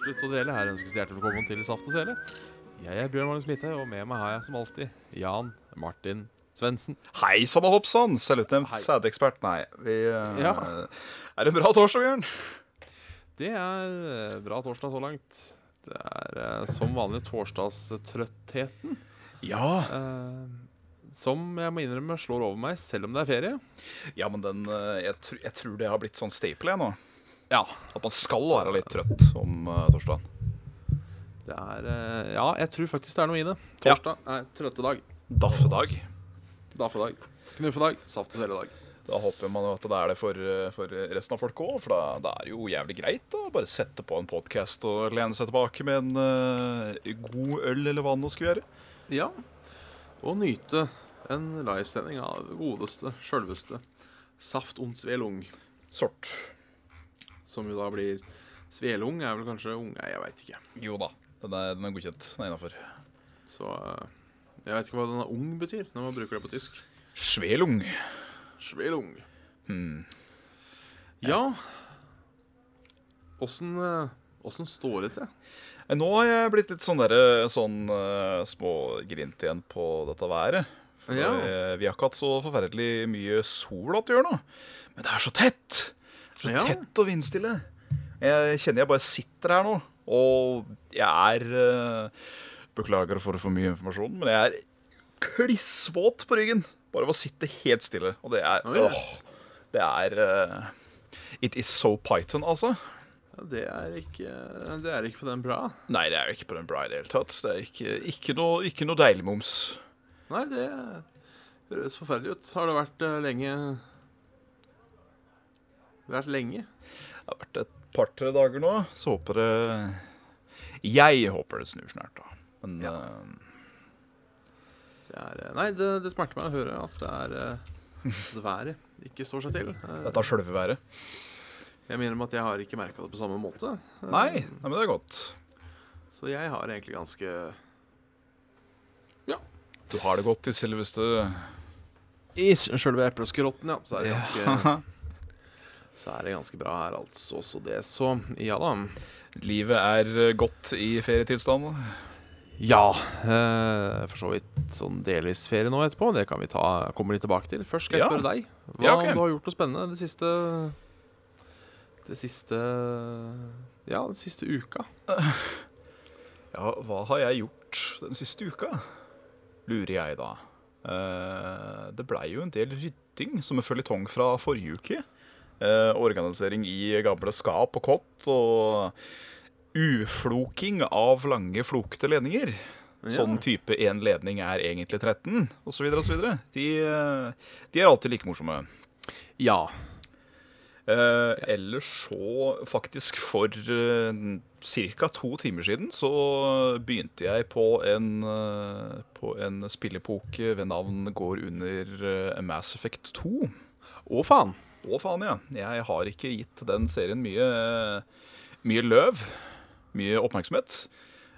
slutte å dvele. Her ønskes det hjertelig velkommen til Saft og Svele. Jeg er Bjørn Magnus Midthaug, og med meg har jeg som alltid Jan Martin Svendsen. Hei sann og hoppsann, selvutnevnt Hei. sædekspert. Nei, vi eh, Ja. Er det en bra torsdag, Bjørn? Det er eh, bra torsdag så langt. Det er eh, som vanlig torsdagstrøttheten. Ja. Eh, som jeg må innrømme slår over meg, selv om det er ferie. Ja, men den jeg, tr jeg tror det har blitt sånn staple jeg nå. Ja. At man skal være litt trøtt om uh, torsdagen. Det er uh, Ja, jeg tror faktisk det er noe i det. Ja. Torsdag er trøttedag. Daffedag. Daffedag. Knuffedag. Saft og sveledag. Da håper man jo at det er det for, eh, for resten av folk òg, for da, da er det jo jævlig greit da, bare sette på en podkast og lene seg tilbake med en uh, god øl eller vann og skulle gjøre. Ja, og nyte en livesending av godeste, sjølveste Saft und Svelung. Sort. Som jo da blir Svelung er vel kanskje ung Nei, jeg veit ikke. Jo da, den er, den er godkjent. Den er innafor. Så eh, jeg veit ikke hva denne ung betyr når man bruker det på tysk. Svelung. Svelung. Hmm. Ja Åssen eh, Åssen står det til? Eh, Nå har jeg blitt litt sånn der, sånn uh, smågrint igjen på dette været. For Ja. eh, vi har ikke hatt så forferdelig mye sol at gjøre nå. Men det er så tett! Så Ja. tett og vindstille. Jeg kjenner jeg bare sitter her nå, og jeg er eh, Beklager for for mye informasjon, men jeg er klissvåt på ryggen. Bare av å sitte helt stille. Og det er Oi, åh, Det er eh, It is so Python, altså. Ja, det er ikke Det er ikke på den bra. Nei, det er ikke på den bra i det hele tatt. Det er ikke, ikke, noe, ikke noe deilig moms. Nei, det høres forferdelig ut. Har det vært eh, lenge Det har vært lenge? Det har vært et par-tre dager nå, så håper det Jeg håper det snur snart, da. Men Ja. uh... Det er, eh, nei, det, det smerter meg å høre at det er eh, at været ikke står seg til. Eh, dette er sjølve været. Jeg minner om at jeg har ikke merka det på samme måte. Eh, Nei, nei, men det er godt. Så jeg har egentlig ganske Ja. Du har det godt i selveste I sjølve epleskrotten, ja. Så er det Ja. ganske Så er det ganske bra her, altså. Så det, så Ja da. Livet er godt i ferietilstand. Ja. Eh, for så vidt sånn delvis ferie nå etterpå. Det kan vi ta, kommer litt tilbake til. Først skal jeg Ja. spørre deg. Hva Ja, ok. du har gjort noe spennende det siste Det siste Ja, den siste uka. Ja, hva har jeg gjort den siste uka? Lurer jeg da. Eh, det blei jo en del rydding som en føljetong fra forrige uke. Eh, organisering i gamle skap og kott, og ufloking av lange, flokete ledninger. Sånn type én ledning er egentlig 13, osv. osv. De, eh, de er alltid like morsomme. Ja. Eh, ellers så, faktisk for uh, ca. to timer siden, så begynte jeg på en, eh, på en spillepoke ved navn går under eh, Mass Effect 2. Å, faen. Å faen, ja. Jeg har ikke gitt den serien mye, mye løv. Mye oppmerksomhet.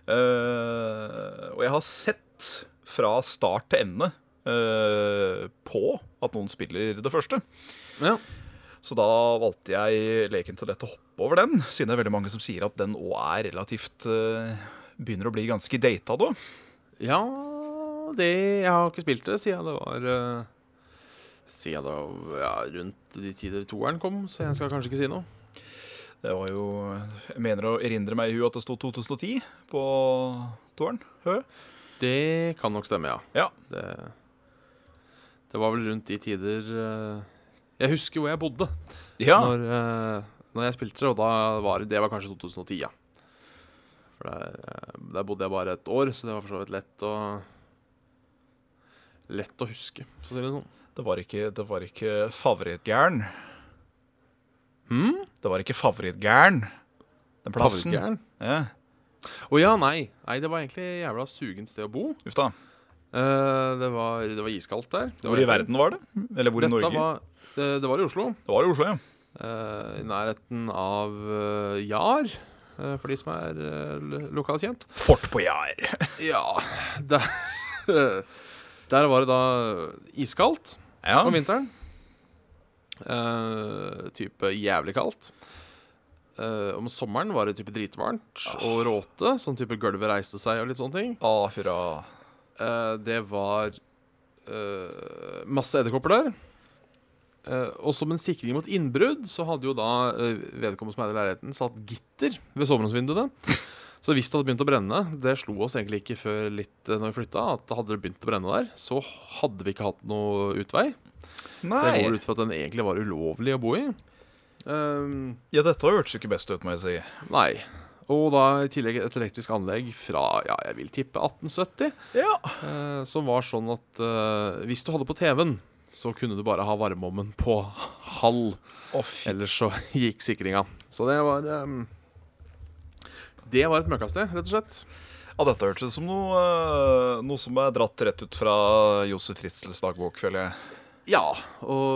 Uh, og jeg har sett fra start til ende uh, på at noen spiller det første. Ja. Så da valgte jeg leken til lett å hoppe over den, siden det er veldig mange som sier at den òg er relativt uh, Begynner å bli ganske data, da. ja det Jeg har ikke spilt det siden det var Siden var ja, rundt de tider toeren kom, så jeg skal kanskje ikke si noe. Det var jo Jeg mener å erindre meg i huet at det sto 2010 på toeren. Hø? Det kan nok stemme, ja. Ja. Det, det var vel rundt de tider eh, Jeg husker hvor jeg bodde ja. når, eh, når jeg spilte det, og da var det var kanskje 2010, ja. For der, eh, der bodde jeg bare et år, så det var for så vidt lett å Lett å huske, for å si det sånn. Det var ikke, det var ikke favorittgæren. Hm? Det var ikke favorittgæren. Den plassen. Å Ja. Å ja, nei. Nei, det var egentlig jævla sugent sted å bo. Uff da. Uh, det, var, det var iskaldt der. Det Hvor var i verden var det? Eller hvor i Norge? Var, det, det var i Oslo. Det var i Oslo, ja. Uh, I nærheten av uh, Jar, uh, for de som er uh, lokalkjent. Fort på Jar. Ja, der, der var det da iskaldt Ja. om vinteren. Uh, type jævlig kaldt. Uh, om sommeren var det type dritvarmt og råte, sånn type gulvet reiste seg og litt sånne ting. Ah, hurra. Eh, det var masse edderkopper der. Og som en sikring mot innbrudd så hadde jo da uh, vedkommende som eide leiligheten, satt gitter ved soveromsvinduene. Så hvis det hadde begynt å brenne, det slo oss egentlig ikke før litt uh, når vi flytta, at hadde det begynt å brenne der, så hadde vi ikke hatt noe utvei. Nei. Så jeg går ut fra at den egentlig var ulovlig å bo i. Um, Ja, dette hørtes jo ikke best ut, må jeg si. nei. Og da i tillegg et elektrisk anlegg fra ja, jeg vil tippe 1870. Ja. Uh, som var sånn at uh, hvis du hadde på TV-en, så kunne du bare ha varmeovnen på halv. Oh. Ellers så gikk sikringa. Så det var ehm, Det var et møkkasted, rett og slett. Ja, dette hørtes ut som noe, eh, noe som er dratt rett ut fra Josef Ritzels dagbok, føler jeg. Ja, og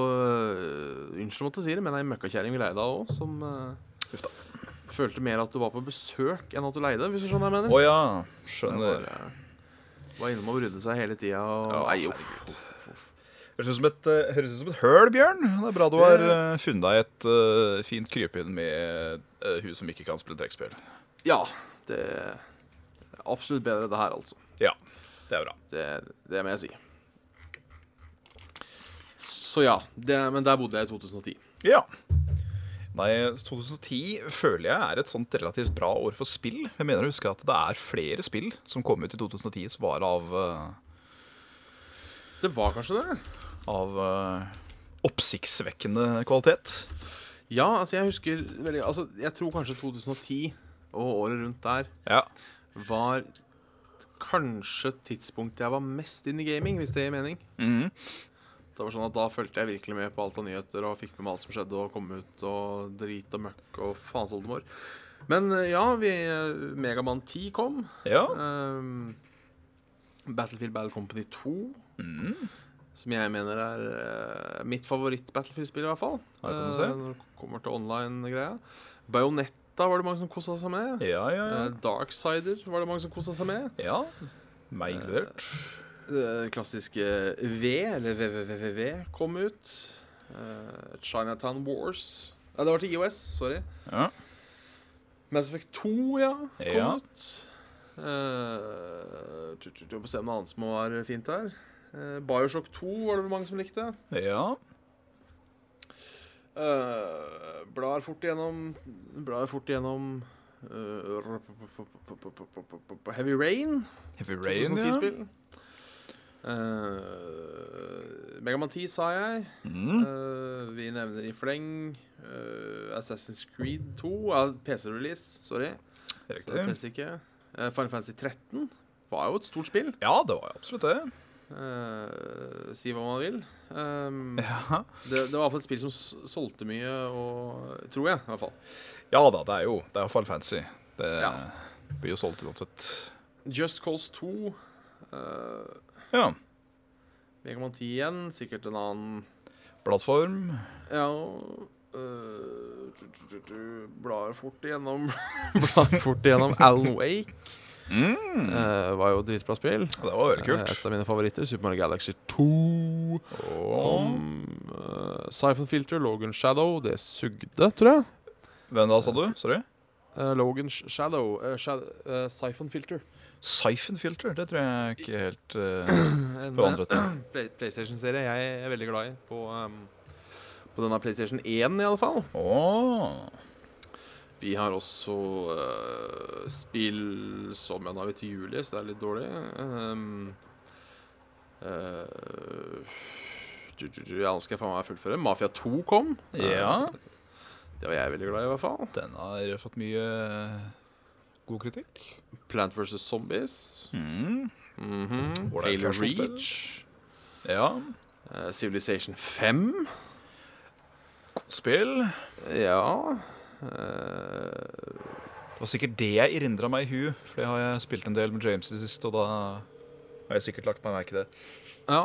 unnskyld unnskyld å måtte si det, men ei møkkakjerring vi leide av òg, som øh, Uff da. følte mer at du var på besøk enn at du leide, hvis du skjønner hva jeg mener. Å ja. Skjønner. Var, var innom og brydde seg hele tida. Og... Ja, Nei, uff. Høres ut som et, eh, høl, Bjørn. Det er bra du har eh, funnet deg et uh, fint krypinn med uh, hun som ikke kan spille trekkspill. Ja, det er absolutt bedre det her, altså. Ja, det er bra. Det, det må jeg si. Så ja, det, men der bodde jeg i 2010. Ja. Nei, 2010 føler jeg er et sånt relativt bra år for spill. Jeg mener å huske at det er flere spill som kom ut i 2010 som var av, uh, Det var kanskje det? av uh, oppsiktsvekkende kvalitet. Ja, altså jeg husker veldig Altså, jeg tror kanskje 2010 og året rundt der Ja. var kanskje tidspunktet jeg var mest inne i gaming, hvis det gir mening. Mhm. Det var sånn at Da fulgte jeg virkelig med på alt av nyheter og fikk med meg alt som skjedde, og kom ut og drit og møkk og faens oldemor. Men eh, ja, vi Megaman 10 kom. ja. Um, Battlefield Battle Company 2, Mm. som jeg mener er uh, mitt favoritt-Battlefield-spill, i hvert fall. Eh, når det kommer til online-greia. Bajonetta var det mange som kosa seg med. Ja, ja, ja. Eh, Darksider var det mange som kosa seg med. ja. Meg inkludert. Det klassiske V, eller VVVV, kom ut. Eh, Chinatown Wars Nei, det var til IOS, sorry. Ja. Mass Effect 2, ja, kom Ja. ut. Uh, Du å se om noe annet som må være fint her. Uh, Bioshock 2 var det mange som likte. ja. Uh, blar fort igjennom Blar fort igjennom eh, Heavy Rain. Heavy Rain, ja. 2010-spill. Uh, Megaman 10 sa jeg. Mm. Uh, vi nevner i fleng uh, Assassin's Creed 2. Uh, PC-release, sorry. Så det ikke. Uh, Final Fantasy 13 var jo et stort spill. Ja, det var absolutt det. Eh, si hva man vil. Um, Ja. det, det var i hvert fall et spill som solgte mye, og, tror jeg. i hvert fall ja da, det er jo det er iallfall fancy. Det Ja. blir jo solgt uansett. Just Cause 2. Uh, Ja. Megaman 10 igjen. Sikkert en annen Plattform. Ja tu, Blar fort igjennom Blar fort igjennom Alan Wake. Mm. Uh, var jo et dritbra spill. Det var veldig Eh, kult. et av mine favoritter. Super Mario Galaxy 2. Oh. Eh, Siphon Filter, Logan Shadow. Det sugde, tror jeg. Hvem da, sa du? Sorry? Uh, Logan Shadow. Uh, Siphon Filter. Siphon Filter. Det tror jeg ikke helt uh, forandret. Play PlayStation-serie jeg er veldig glad i. På, um, på denne PlayStation 1, i alle fall. Åh. Vi har også uh, spill som Ja, er vi til juli, så det er litt dårlig. Um, uh, ja, nå skal jeg faen meg fullføre. Mafia 2 kom. Ja. Eh, det var jeg veldig glad i, i hvert fall. Den har fått mye god kritikk. Plant vs. Zombies. Mm. Mm -hmm. Halo. Reach. Ja. Uh, Civilization 5. Spill. Ja. Eh, Det var sikkert det jeg erindra meg i hu, for det har jeg spilt en del med James i sist, og da har jeg sikkert lagt meg merke i det. Ja.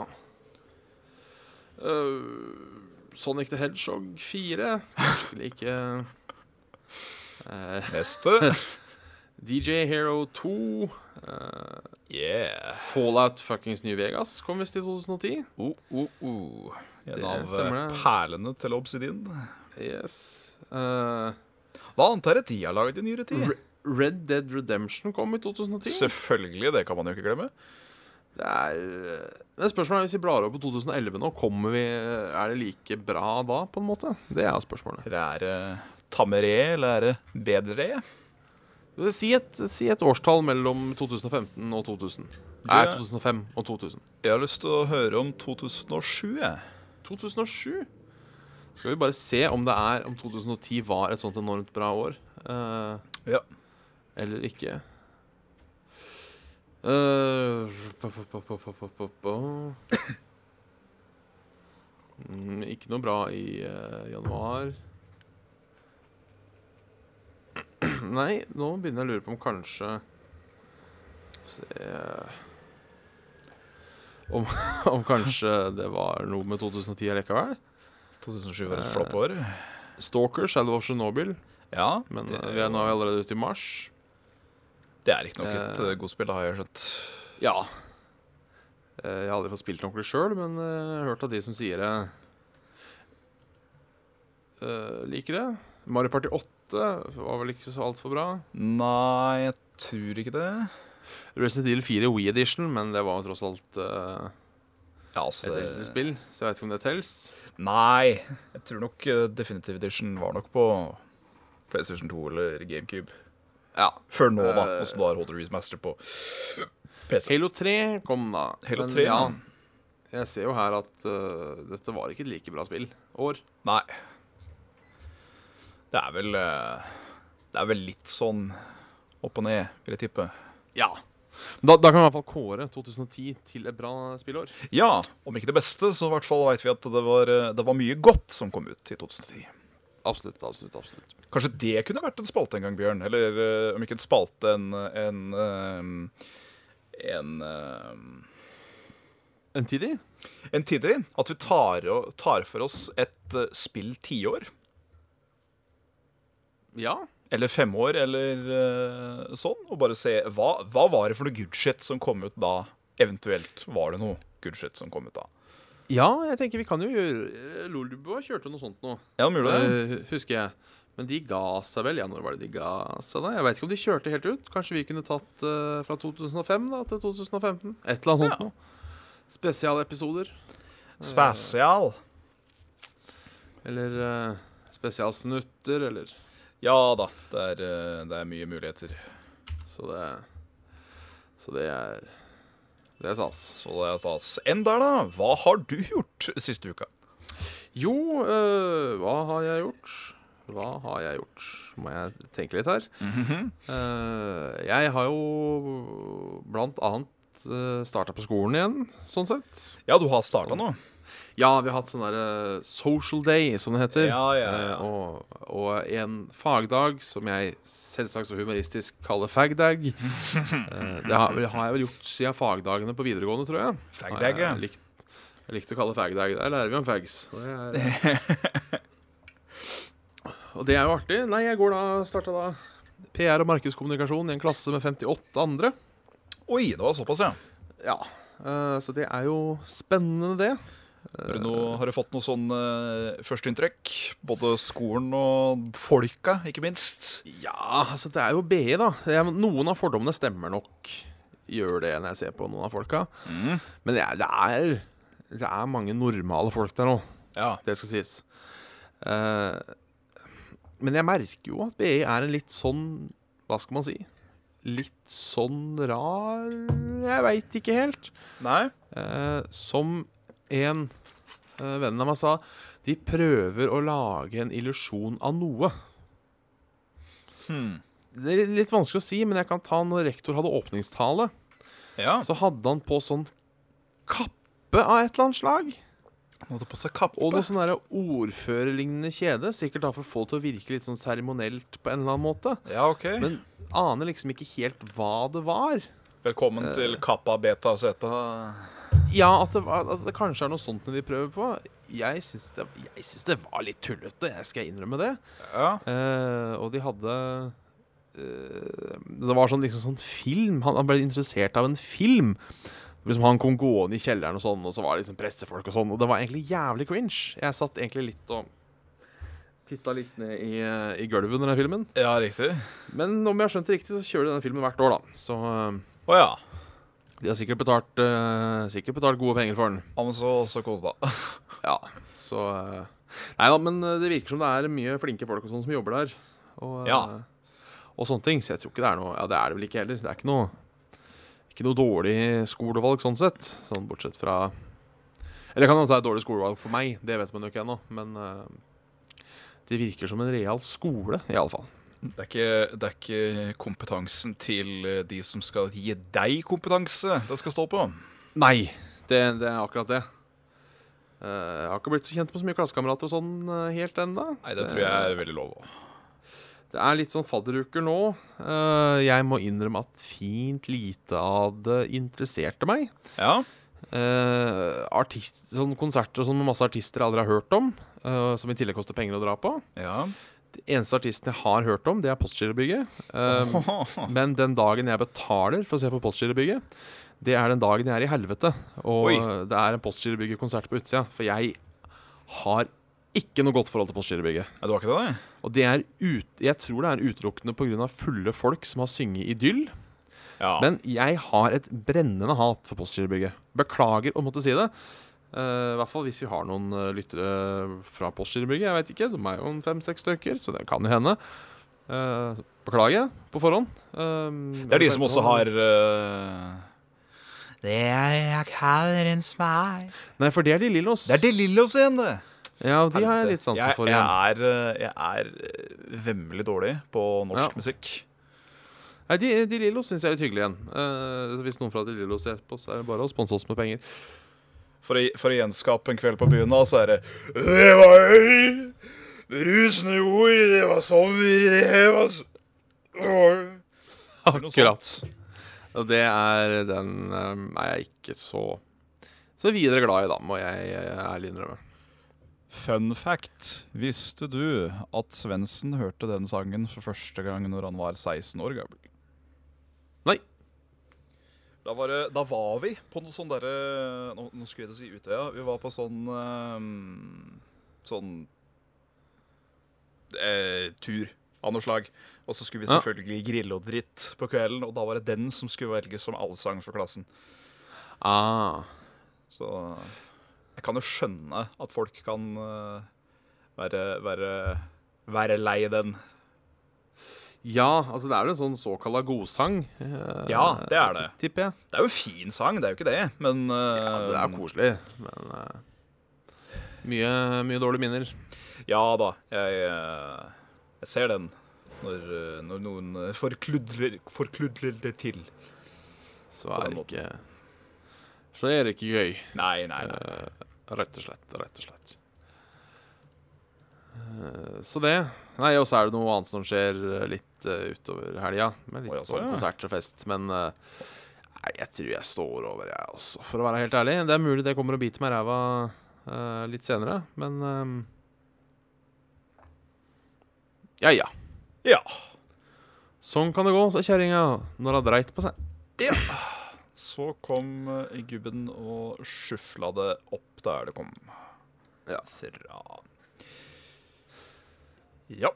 Eh, Sonic the Hedgehog 4. Kanskje ikke uh, Neste. DJ Hero 2. Uh, Yeah. Fallout fuckings New Vegas kom visst i 2010. Uh, uh, uh. En Det av perlene til Obsidian. Yes. Eh, Hva annet er det de har laget i nyere tid? Re Red Dead Redemption kom i 2010. Selvfølgelig, det kan man jo ikke glemme. Det er Men spørsmålet er hvis vi blar opp på 2011 nå, kommer vi Er det like bra da, på en måte? Det er spørsmålet. Er det tammere, eller er det bedre? Si et, si et årstall mellom 2015 og 2000. Nei, 2005 og 2000. Jeg har lyst til å høre om 2007, jeg. 2007. Skal vi bare se om det er Om 2010 var et sånt enormt bra år. Uh, Ja. Eller ikke. Eh. Mm, ikke noe bra i uh, januar. Nei, nå begynner jeg å lure på om kanskje Se om, om kanskje det var noe med 2010 likevel? 2007 var et Eh, floppår. Stalker, Shadow of Chernobyl. Ja, Men det, eh, vi er nå allerede ute i mars. det er riktignok et uh, godt spill, det har jeg skjønt. Ja. Jeg har aldri fått spilt ordentlig sjøl, men jeg har hørt av de som sier det, Uh, liker det. Mario Party 8 var vel ikke så altfor bra. Nei, jeg tror ikke det. Resident Evil 4 Wii Edition, men det var jo tross alt eh, Ja, altså et eldre spill, så jeg vet ikke om det telles. Nei, jeg tror nok uh, Definitive Edition var nok på PlayStation 2 eller GameCube. Ja. Før nå, da. Eh, Og så da Holder Remaster på PC. Halo 3 kom da. Halo 3, Men, ja. Jeg ser jo her at uh, dette var ikke et like bra spill. År. Nei. Det er vel uh, Det er vel litt sånn opp og ned, vil jeg tippe. Ja. Da, da kan vi i hvert fall kåre 2010 til et bra spillår. Ja, om ikke det beste, så i hvert fall veit vi at det var, eh, det var mye godt som kom ut i 2010. Absolutt, absolutt, absolutt. Kanskje det kunne vært en spalte en gang, Bjørn? Eller uh, om ikke en spalte, en En, uh, en, uh, En tidlig? en tidlig. At vi tar, tar for oss et spill tiår. Ja. Eller fem år eller uh, sånn. Og bare se hva, hva var det for noe good shit som kom ut da? Eventuelt var det noe good shit som kom ut da. Ja, jeg tenker vi kan jo gjøre Lolbua kjørte noe sånt nå, Ja, er mulig det. Uh, husker jeg. Men de ga seg vel? Ja, når var det de ga seg, da? Jeg veit ikke om de kjørte helt ut. Kanskje vi kunne tatt uh, fra 2005 da til 2015? Et eller annet Ja. sånt noe. Spesialepisoder. Spesial. Eller spesialsnutter, eller Ja da, det er, eh, det er mye muligheter. Så det Så det er Det er stas. Så det er stas. Enn der, da. Hva har du gjort siste uka? Jo, øh, hva har jeg gjort? Hva har jeg gjort? Må jeg tenke litt her. Eh, jeg har jo blant annet uh, starta på skolen igjen, sånn sett. Ja, du har starta nå. Ja, vi har hatt sånn derre social day, som det heter. Ja, ja, ja. Eh, og, og en fagdag som jeg selvsagt så humoristisk kaller fagdag. Eh, det har, har jeg vel gjort siden fagdagene på videregående, tror jeg. Fagdag, ja. Jeg likt, jeg likte å kalle fagdag. Der lærer vi om fags. Og det er, og det er jo artig. Nei, jeg går da, starta da PR og markedskommunikasjon i en klasse med 58 andre. Oi, det var såpass, ja. Ja, eh, Så det er jo spennende, det. Du, har du fått noe sånn uh, førsteinntrykk? Både skolen og folka, ikke minst. Ja, altså det er jo BI, da. Noen av fordommene stemmer nok. Gjør det når jeg ser på noen av folka. Men det er, det er, det er mange normale folk der nå. Ja. Det skal sies. Uh, men jeg merker jo at BI er en litt sånn Hva skal man si? Litt sånn rar Jeg veit ikke helt. Nei? Uh, som en uh, venn av meg sa, de prøver å lage en illusjon av noe. Hmm. Det er litt vanskelig å si, men jeg kan ta når rektor hadde åpningstale. Ja. Så hadde han på sånn kappe av et eller annet slag. Han hadde på seg kappe. Og noe sånn ordførerlignende kjede. Sikkert da for å få det til å virke litt sånn seremonielt på en eller annen måte. Ja, ok. Men aner liksom ikke helt hva det var. Velkommen Eh. til Kappa Beta Zeta. Ja, at det, var, at det kanskje er noe sånt de prøver på. Jeg syns det, jeg syns det var litt tullete, jeg skal innrømme det. Ja. Eh, og de hadde eh, Det var sånn, liksom sånn film. Han, han ble interessert av en film. Liksom Han kom gående i kjelleren, og sånn Og så var det liksom pressefolk og sånn. Og det var egentlig jævlig cringe. Jeg satt egentlig litt og titta litt ned i, eh, i gulvet under den filmen. ja, riktig. Men om jeg har skjønt det riktig, så kjører de denne filmen hvert år, da. Så eh, oh, ja. De har sikkert betalt, uh, sikkert betalt gode penger for den. Ja, men så, så kos, da. Ja, så uh, Nei da, men eh, det virker som det er mye flinke folk og sånn som jobber der. Og, uh, Ja. og sånne ting. Så jeg tror ikke det er noe Ja, det er det vel ikke heller. Det er ikke noe Ikke noe dårlig skolevalg sånn sett. Sånn bortsett fra Eller kan hende det er dårlig skolevalg for meg. Det vet man jo ikke ennå. Men det virker som en real skole, i alle fall. Det er, ikke, det er ikke kompetansen til eh, de som skal gi deg kompetanse, det skal stå på. Nei, det, det er akkurat det. Eh, jeg har ikke blitt så kjent med så mye klassekamerater og sånn eh, helt ennå. Nei, det tror jeg er veldig lov òg. Det er litt sånn fadderuker nå. Jeg må innrømme at fint lite av det interesserte meg. Ja. Artist, sånn konserter og sånn med masse artister jeg aldri har hørt om, som i tillegg koster penger å dra på. Ja. Det eneste artisten jeg har hørt om, det er Postgirobygget. Um, men den dagen jeg betaler for å se på Postgirobygget, det er den dagen jeg er i helvete. Og Oi. det er en Postgirobygget-konsert på utsida. For jeg har ikke noe godt forhold til Postgirobygget. Ja, du var ikke det? Og det er ut, jeg tror det er utelukkende pga. fulle folk som har synget idyll. Ja. Men jeg har et brennende hat for Postgirobygget. Beklager å måtte si det. Eh, I hvert fall hvis vi har noen uh, lyttere fra Postgirobygget. Jeg vet ikke, De er jo en fem-seks stykker, så det kan jo hende. Uh, beklager på forhånd. Det er de som også har Det jeg kaller en smeg Nei, for det er de Lillos. Det er De Lillos igjen, det. Ja, de har jeg litt sansen for igjen. jeg er, jeg er vemmelig dårlig på norsk Ja. musikk. Nei, de, de Lillos syns jeg er litt hyggelig igjen. Hvis noen fra de Lillos ser på, så er det bare å sponse oss med penger. For å, for å gjenskape en kveld på byen, da, så er det Det var rusende jord, det var sommer, det var så... Akkurat. Og det er den um, er jeg ikke så så videre glad i, da, må jeg eh, ærlig innrømme. Fun fact. Visste du at Svendsen hørte den sangen for første gang når han var 16 år gammel? Nei. Da var, det, da var vi på noe sånn derre nå, nå skulle jeg si Utøya. Vi var på sånn eh, Sånn eh, tur av noe slag. Og så skulle vi Ja. selvfølgelig grille og dritt på kvelden, og da var det den som skulle velges som allsang for klassen. Ah. Så jeg kan jo skjønne at folk kan uh, være, være, være lei den. Ja, altså det er vel en sånn såkalla godsang. eh, Ja, det er det. Tipper jeg. Det er jo en fin sang, det er jo ikke det, men Ja, det er eh, koselig, men uh, mye, mye dårlige minner. Ja da, jeg, eh, jeg ser den når, eh, når noen forkludler forkludrer, forkludrer det til. Så er det ikke Så er det ikke gøy. Nei, nei, nei. Uh, rett og slett. Rett og slett. Eh, så det. Nei, og så er det noe annet som skjer eh, litt uh, utover helga. Med litt Å, jaså, sånn ja. konsert og fest. Men uh, nei, jeg tror jeg står over, jeg også, for å være helt ærlig. Det er mulig det kommer og biter meg i ræva uh, litt senere, men eh, Ja, ja. Ja. Sånn kan det gå, sa kjerringa når hun dreit på seg. ja. Så kom gubben og sjufla det opp der det kom. Ja. Fra Ja.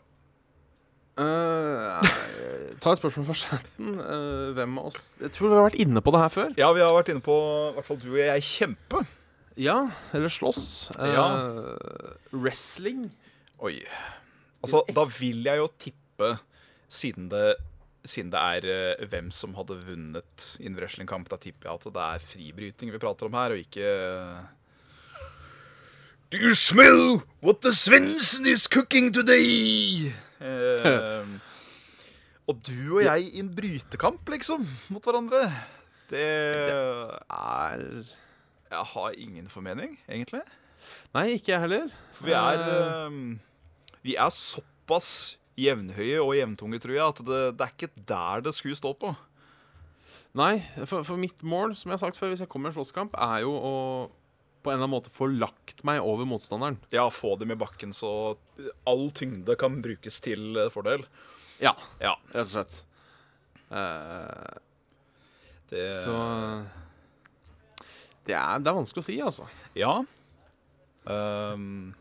Uh, ta et spørsmål fra chatten. Eh, hvem av oss Jeg tror vi har vært inne på det her før. Ja, vi har vært inne på, i hvert fall du og jeg, kjempe. Ja, eller slåss. Uh, Ja. Wrestling. Oi. Altså, da vil jeg jo tippe, siden det, siden det er eh, hvem som hadde vunnet i en wrestlingkamp, da tipper jeg at det er fribryting vi prater om her, og ikke Do you smell what the Svendsen is cooking today? Eh, og du og jeg i en brytekamp, liksom, mot hverandre. Det Er Jeg har ingen formening, egentlig. Nei, ikke jeg heller. For vi er, Eh, eh, vi er såpass jevnhøye og jevntunge, tror jeg, at det, det er ikke der det skulle stå på. Nei, for, for mitt mål, som jeg har sagt før, hvis jeg kommer i en slåsskamp, er jo å på en eller annen måte få lagt meg over motstanderen. Ja, få dem i bakken så all tyngde kan brukes til eh, fordel. Ja, Ja, rett og slett. Uh, det så det er, det er vanskelig å si, altså. Ja. Um,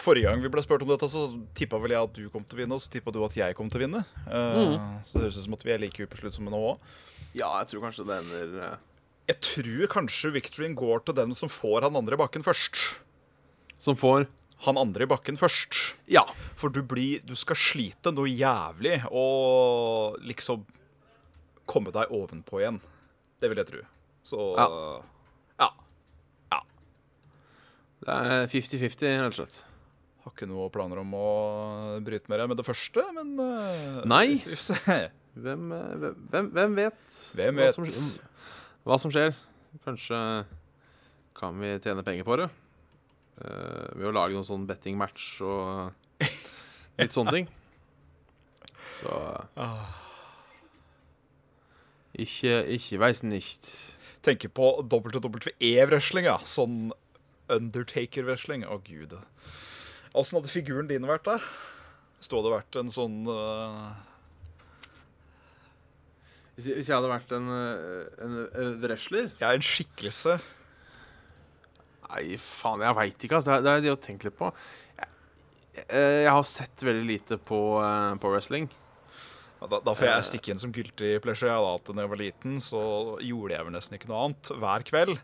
forrige gang vi ble spurt om dette, så tippa vel jeg at du kom til å vinne, og så tippa du at jeg kom til å vinne. Eh, Så det høres ut som at vi er like ubesluttsomme nå òg. Ja, jeg tror kanskje det ender eh, Jeg tror kanskje victoryen går til den som får han andre i bakken først. Som får Han andre i bakken først. Ja. For du blir Du skal slite noe jævlig og liksom komme deg ovenpå igjen. Det vil jeg tro. Så Ja. ja. ja. Det er 50-50, rett og slett. Har ikke noe planer om å bryte med det med det første, men eh, Nei. Hvem, eh, hvem, hvem vet? Hvem vet? Hva som skjer? Kanskje kan vi tjene penger på det? Uh, ved å lage noen sånn bettingmatch og litt sånne ting. Så Ikke, ikke veis nicht. Tenker på WWE-wrestling, ja. Sånn Undertaker-wrestling. Å, gud. Åssen hadde figuren din vært der? Hvis hadde vært en sånn eh, Hvis, jeg- hvis jeg hadde vært en, eh, en, en wrestler Ja, en skikkelse. Nei, faen, jeg veit ikke. Altså. Det, er, det er det å tenke litt på. Jeg, jeg, jeg har sett veldig lite på, eh, på wrestling. Ja, Da, da får jeg stikke inn som guilty pleasure. Ja, da, jeg var liten, så gjorde jeg vel nesten ikke noe annet hver kveld.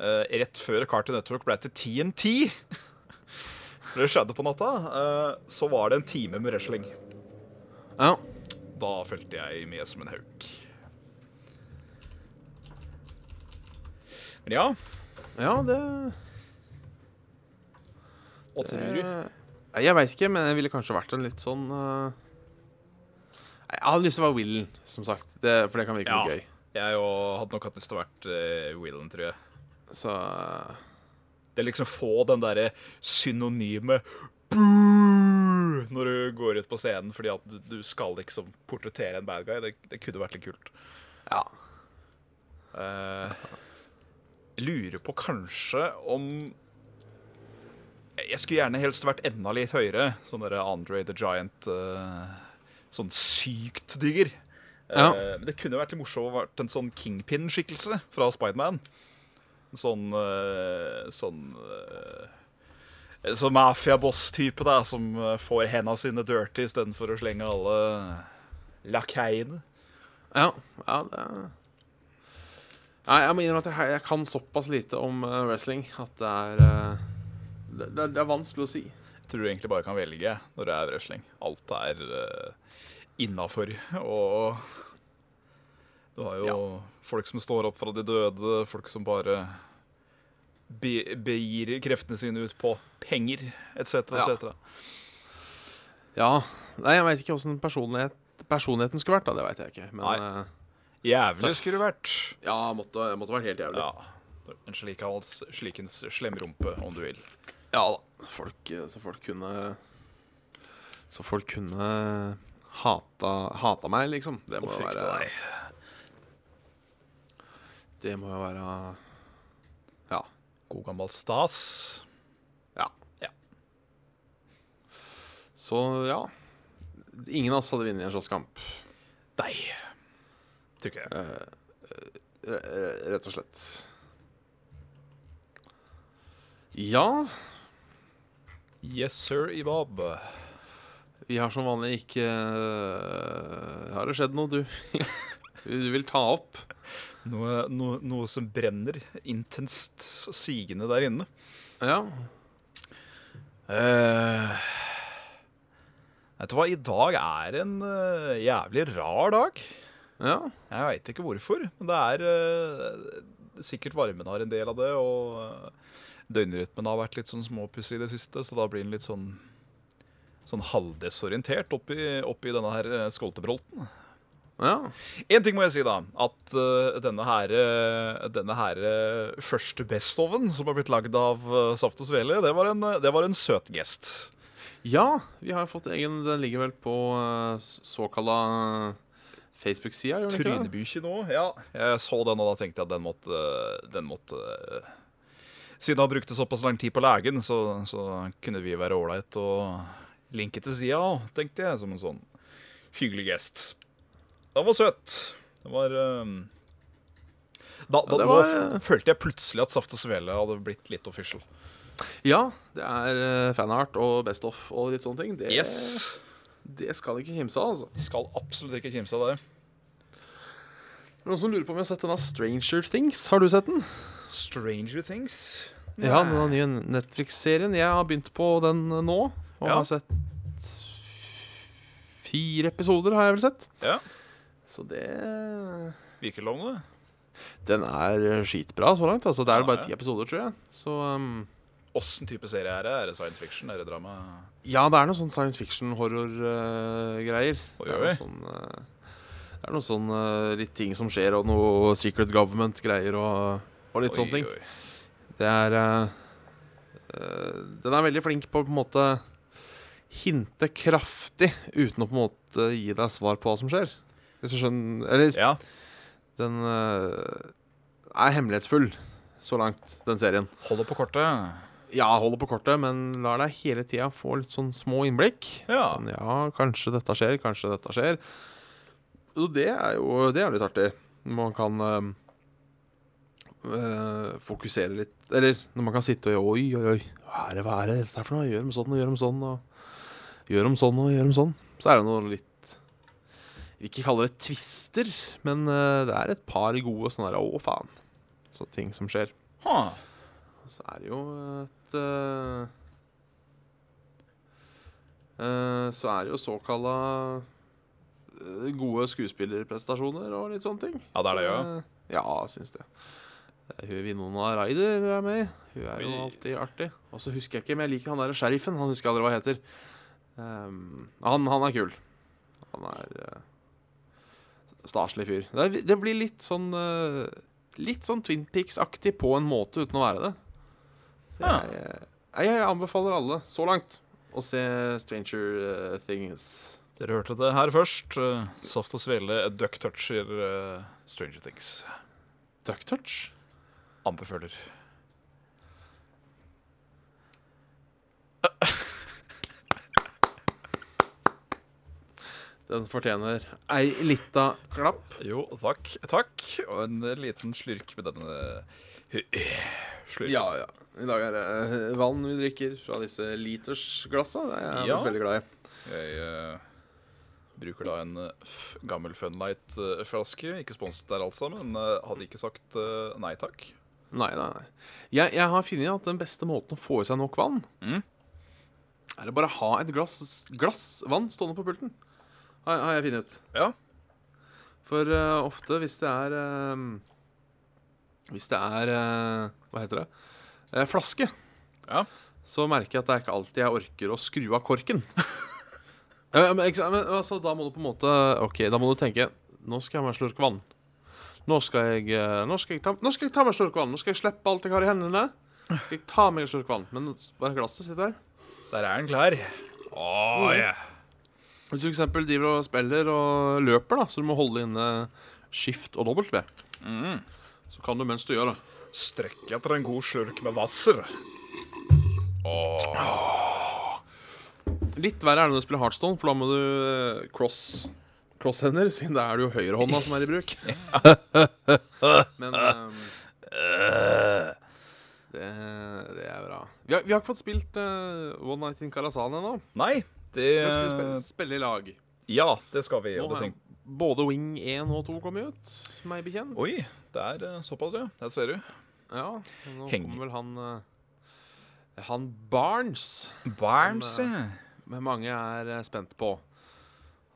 Uh, rett før Cartoon Network ble til TNT. Det skjedde på natta, uh, så var det en time med wrestling. Ja. Da fulgte jeg med som en hauk. Ja, Ja, det tror du? Eh, Jeg veit ikke, men jeg ville kanskje vært en litt sånn uh, Jeg hadde lyst til å være Willen, som sagt. Det, for det kan virke litt gøy. Jeg hadde nok hatt lyst til å vært uh, Willen, tror jeg. Så Det liksom få den derre synonyme Boo! Når du går ut på scenen fordi at du, du skal liksom portrettere en bad guy. Det, det kunne vært litt kult. ja. Jeg lurer på kanskje om Jeg skulle gjerne helst vært enda litt høyere. Sånn derre Andre the Giant. eh, sånn sykt diger. Eh, Ja. Men det kunne vært litt morsomt å vært en sånn kingpin-skikkelse fra Spiderman. Sånn eh, Sånn Sånn mafiaboss-type da som får henda sine dirty istedenfor å slenge alle lakeiene. Ja, ja det Nei, jeg må innrømme at jeg, jeg kan såpass lite om uh, wrestling at det er uh, det, det, er- det er vanskelig å si. Jeg tror du egentlig bare kan velge når det er wrestling. Alt er uh, innafor. Og du har jo folk som står opp fra de døde, folk som bare be begir kreftene sine ut på penger, etc., Ja. etc. Ja. Nei, jeg veit ikke åssen personlighet, personligheten skulle vært, da. Det veit jeg ikke. Men Nei. Jævlig skulle det vært. ja, måtte, måtte vært helt jævlig. Ja. En slikens, slikens slemrumpe, om du vil. Ja da. Folk, eh, så folk kunne Så folk kunne hata, hata meg, liksom. Det må jo være deg. Det må jo være Ja. God gammel stas. Ja. Ja. Så ja. Ingen av oss hadde vunnet en slåsskamp, Nei. Ikke jeg. r- rett og slett. Ja, Yes, sir, Ibab. vi har som vanlig ikke uh, Har det skjedd noe du, du vil ta opp? Noe, noe, noe som brenner intenst sigende der inne. Ja. Uh, vet du hva, i dag er en uh, jævlig rar dag. Ja. Jeg veit ikke hvorfor, men det er uh, Sikkert varmen har en del av det, og uh, døgnrytmen har vært litt sånn småpussig i det siste, så da blir den litt sånn Sånn halvdesorientert oppi, oppi denne her eh, skoltebrolten. Ja. En ting må jeg si, da. At uh, denne her, eh, denne her uh, første Best-oven som har blitt lagd av uh, Saft og Svele, det var en, eh, det var en søt gest. ja, vi har fått egen Den ligger vel på uh, såkalla Facebook-sida, gjør den ikke det? Trynebykje nå. Ja, jeg så den, og da tenkte jeg at den måtte, den måtte eh, Siden han brukte såpass lang tid på legen, så, så kunne vi være ålreit og linke til sida òg, tenkte jeg, som en sånn hyggelig gest. Den var søt. Den var eh, Da, da, Ja, det var- følte jeg plutselig at Saft og Svele hadde blitt litt official. Ja, det er uh, fanart og Best of og litt sånne ting. Det, Yes. Det skal ikke kimse av, altså. Skal absolutt ikke kimse av det. Noen som lurer på om jeg har sett denne Stranger Things. Har du sett den? Stranger Things. Ja, den nye Netflix-serien. Jeg har begynt på den eh, nå, og Ja. har sett fire episoder, har jeg vel sett. Ja. Så det Virker lovende. Den er eh, skitbra så langt. Altså, det er Ja, bare ja. ti episoder, tror jeg. Så um, Åssen type serie er det? Er det science fiction? Er det drama? ja, det er noe sånn science fiction-horror-greier. Oi, det er oi. noe sånn eh, Det er noe sånn eh, litt ting som skjer, og noe secret government-greier og, og litt sånne ting. oi. Det er eh, eh, Den er veldig flink på å på en måte hinte kraftig uten å på en måte gi deg svar på hva som skjer. Hvis du skjønner Eller Ja. den eh, er hemmelighetsfull så langt, den serien. Holder på kortet. Ja, holder på kortet, men lar deg hele tida få litt sånn små innblikk. Ja. Sånn, ja, kanskje dette skjer, kanskje dette skjer. Og det er jo det er litt artig. Man kan eh, fokusere litt Eller når man kan sitte og Oi, oi, oi. Hva er det, hva er det dette er for noe? Gjør om sånn og gjør om sånn og gjør om sånn og gjør om sånn. Så er det noe litt Jeg vil ikke kalle det twister, men øh, det er et par gode sånne der Å, faen. Så ting som skjer. Huh. Så er det jo et eh, eh, Så er det jo såkalla eh, gode skuespillerprestasjoner og litt sånne ting. Ja, det er det, Så, ja. eh, Ja, syns det. Hun Vinona Ryder er med. Hun er jo alltid artig. Og så husker jeg ikke, men jeg liker han der sheriffen. Han husker jeg aldri hva heter. Um, han, han er kul. Han er uh, staselig fyr. Det, er, det blir litt sånn uh, Litt sånn Twin Peaks-aktig på en måte uten å være det. Så jeg, jeg, jeg anbefaler alle, så langt, å se Stranger eh, Things. Dere hørte det her først. Saft og Svele duck toucher uh, Stranger Things. Duck Touch? Anbefaler. Den fortjener ei lita klapp. Jo, takk. Takk. Og en eh, liten slurk med denne slurken. Ja, ja. I dag er det eh, vann vi drikker fra disse litersglassa. Det er jeg Ja. veldig glad i. Jeg uh, bruker da en f gammel Funlight-flaske. Ikke sponset der, altså, men uh, hadde ikke sagt nei takk. Nei, nei, nei. Jeg, jeg har funnet at den beste måten å få i seg nok vann, Mm. er å bare ha et glass, glass vann stående på pulten. Har, har jeg funnet ut. Ja. For ofte hvis det er Hvis det er Hva heter det? Eh, flaske. Ja. Så merker jeg at det er ikke alltid jeg orker å skru av korken. Ja, men, ikke men, altså, da må du på en måte Ok, da må du tenke Nå skal jeg ha meg en slurk vann. Nå skal jeg, eh, nå skal jeg, ta, nå skal jeg ta meg en slurk vann. Nå skal jeg slippe alt jeg har i hendene. Skal jeg ta meg en slurk vann. Men bare glasset sitter der. Der er den klar. Åh, yeah. Hvis du f.eks. driver og spiller og løper, da så du må holde inne skift og W, Mm. så kan du mens du gjør det. Strekker etter en god slurk med Hvasser. Litt verre er det når du spiller Heartstone, for da må du eh, cross crosshender, siden da er det jo høyrehånda som er i bruk. Men ehm, det, det er bra. Vi har, vi har ikke fått spilt eh, One Night in Karazan ennå. Nei, det Vi skal spille, spille i lag. Ja, det skal vi. Nå Og det har tenk... både Wing 1 og 2 kom ut, meg bekjent. Oi, det er eh, såpass, ja. Der ser du. Ja, nå Heng. kommer vel han eh, Han Barnes, Barnes, Som, ja. men mange er eh, spent på.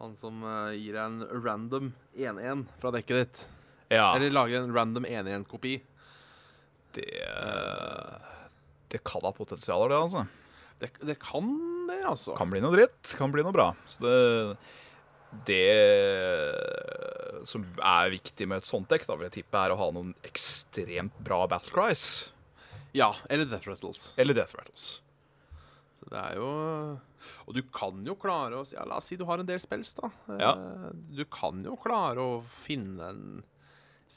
Han som eh, gir deg en random 1-1 fra dekket ditt. Ja, Eller lager en random 1-1-kopi. det eh, Det kan ha potensial, det, altså. Det, det kan det, altså. Kan bli noe dritt, kan bli noe bra. Så det, Det som er viktig med et sånt dekk, da vil jeg tippe, er å ha noen ekstremt bra battle cries. Ja, eller Death Rattles. Eller death rattles. Så det er jo Og du kan jo klare å ja, La oss si du har en del spells, da. Ja. Eh, Du kan jo klare å finne en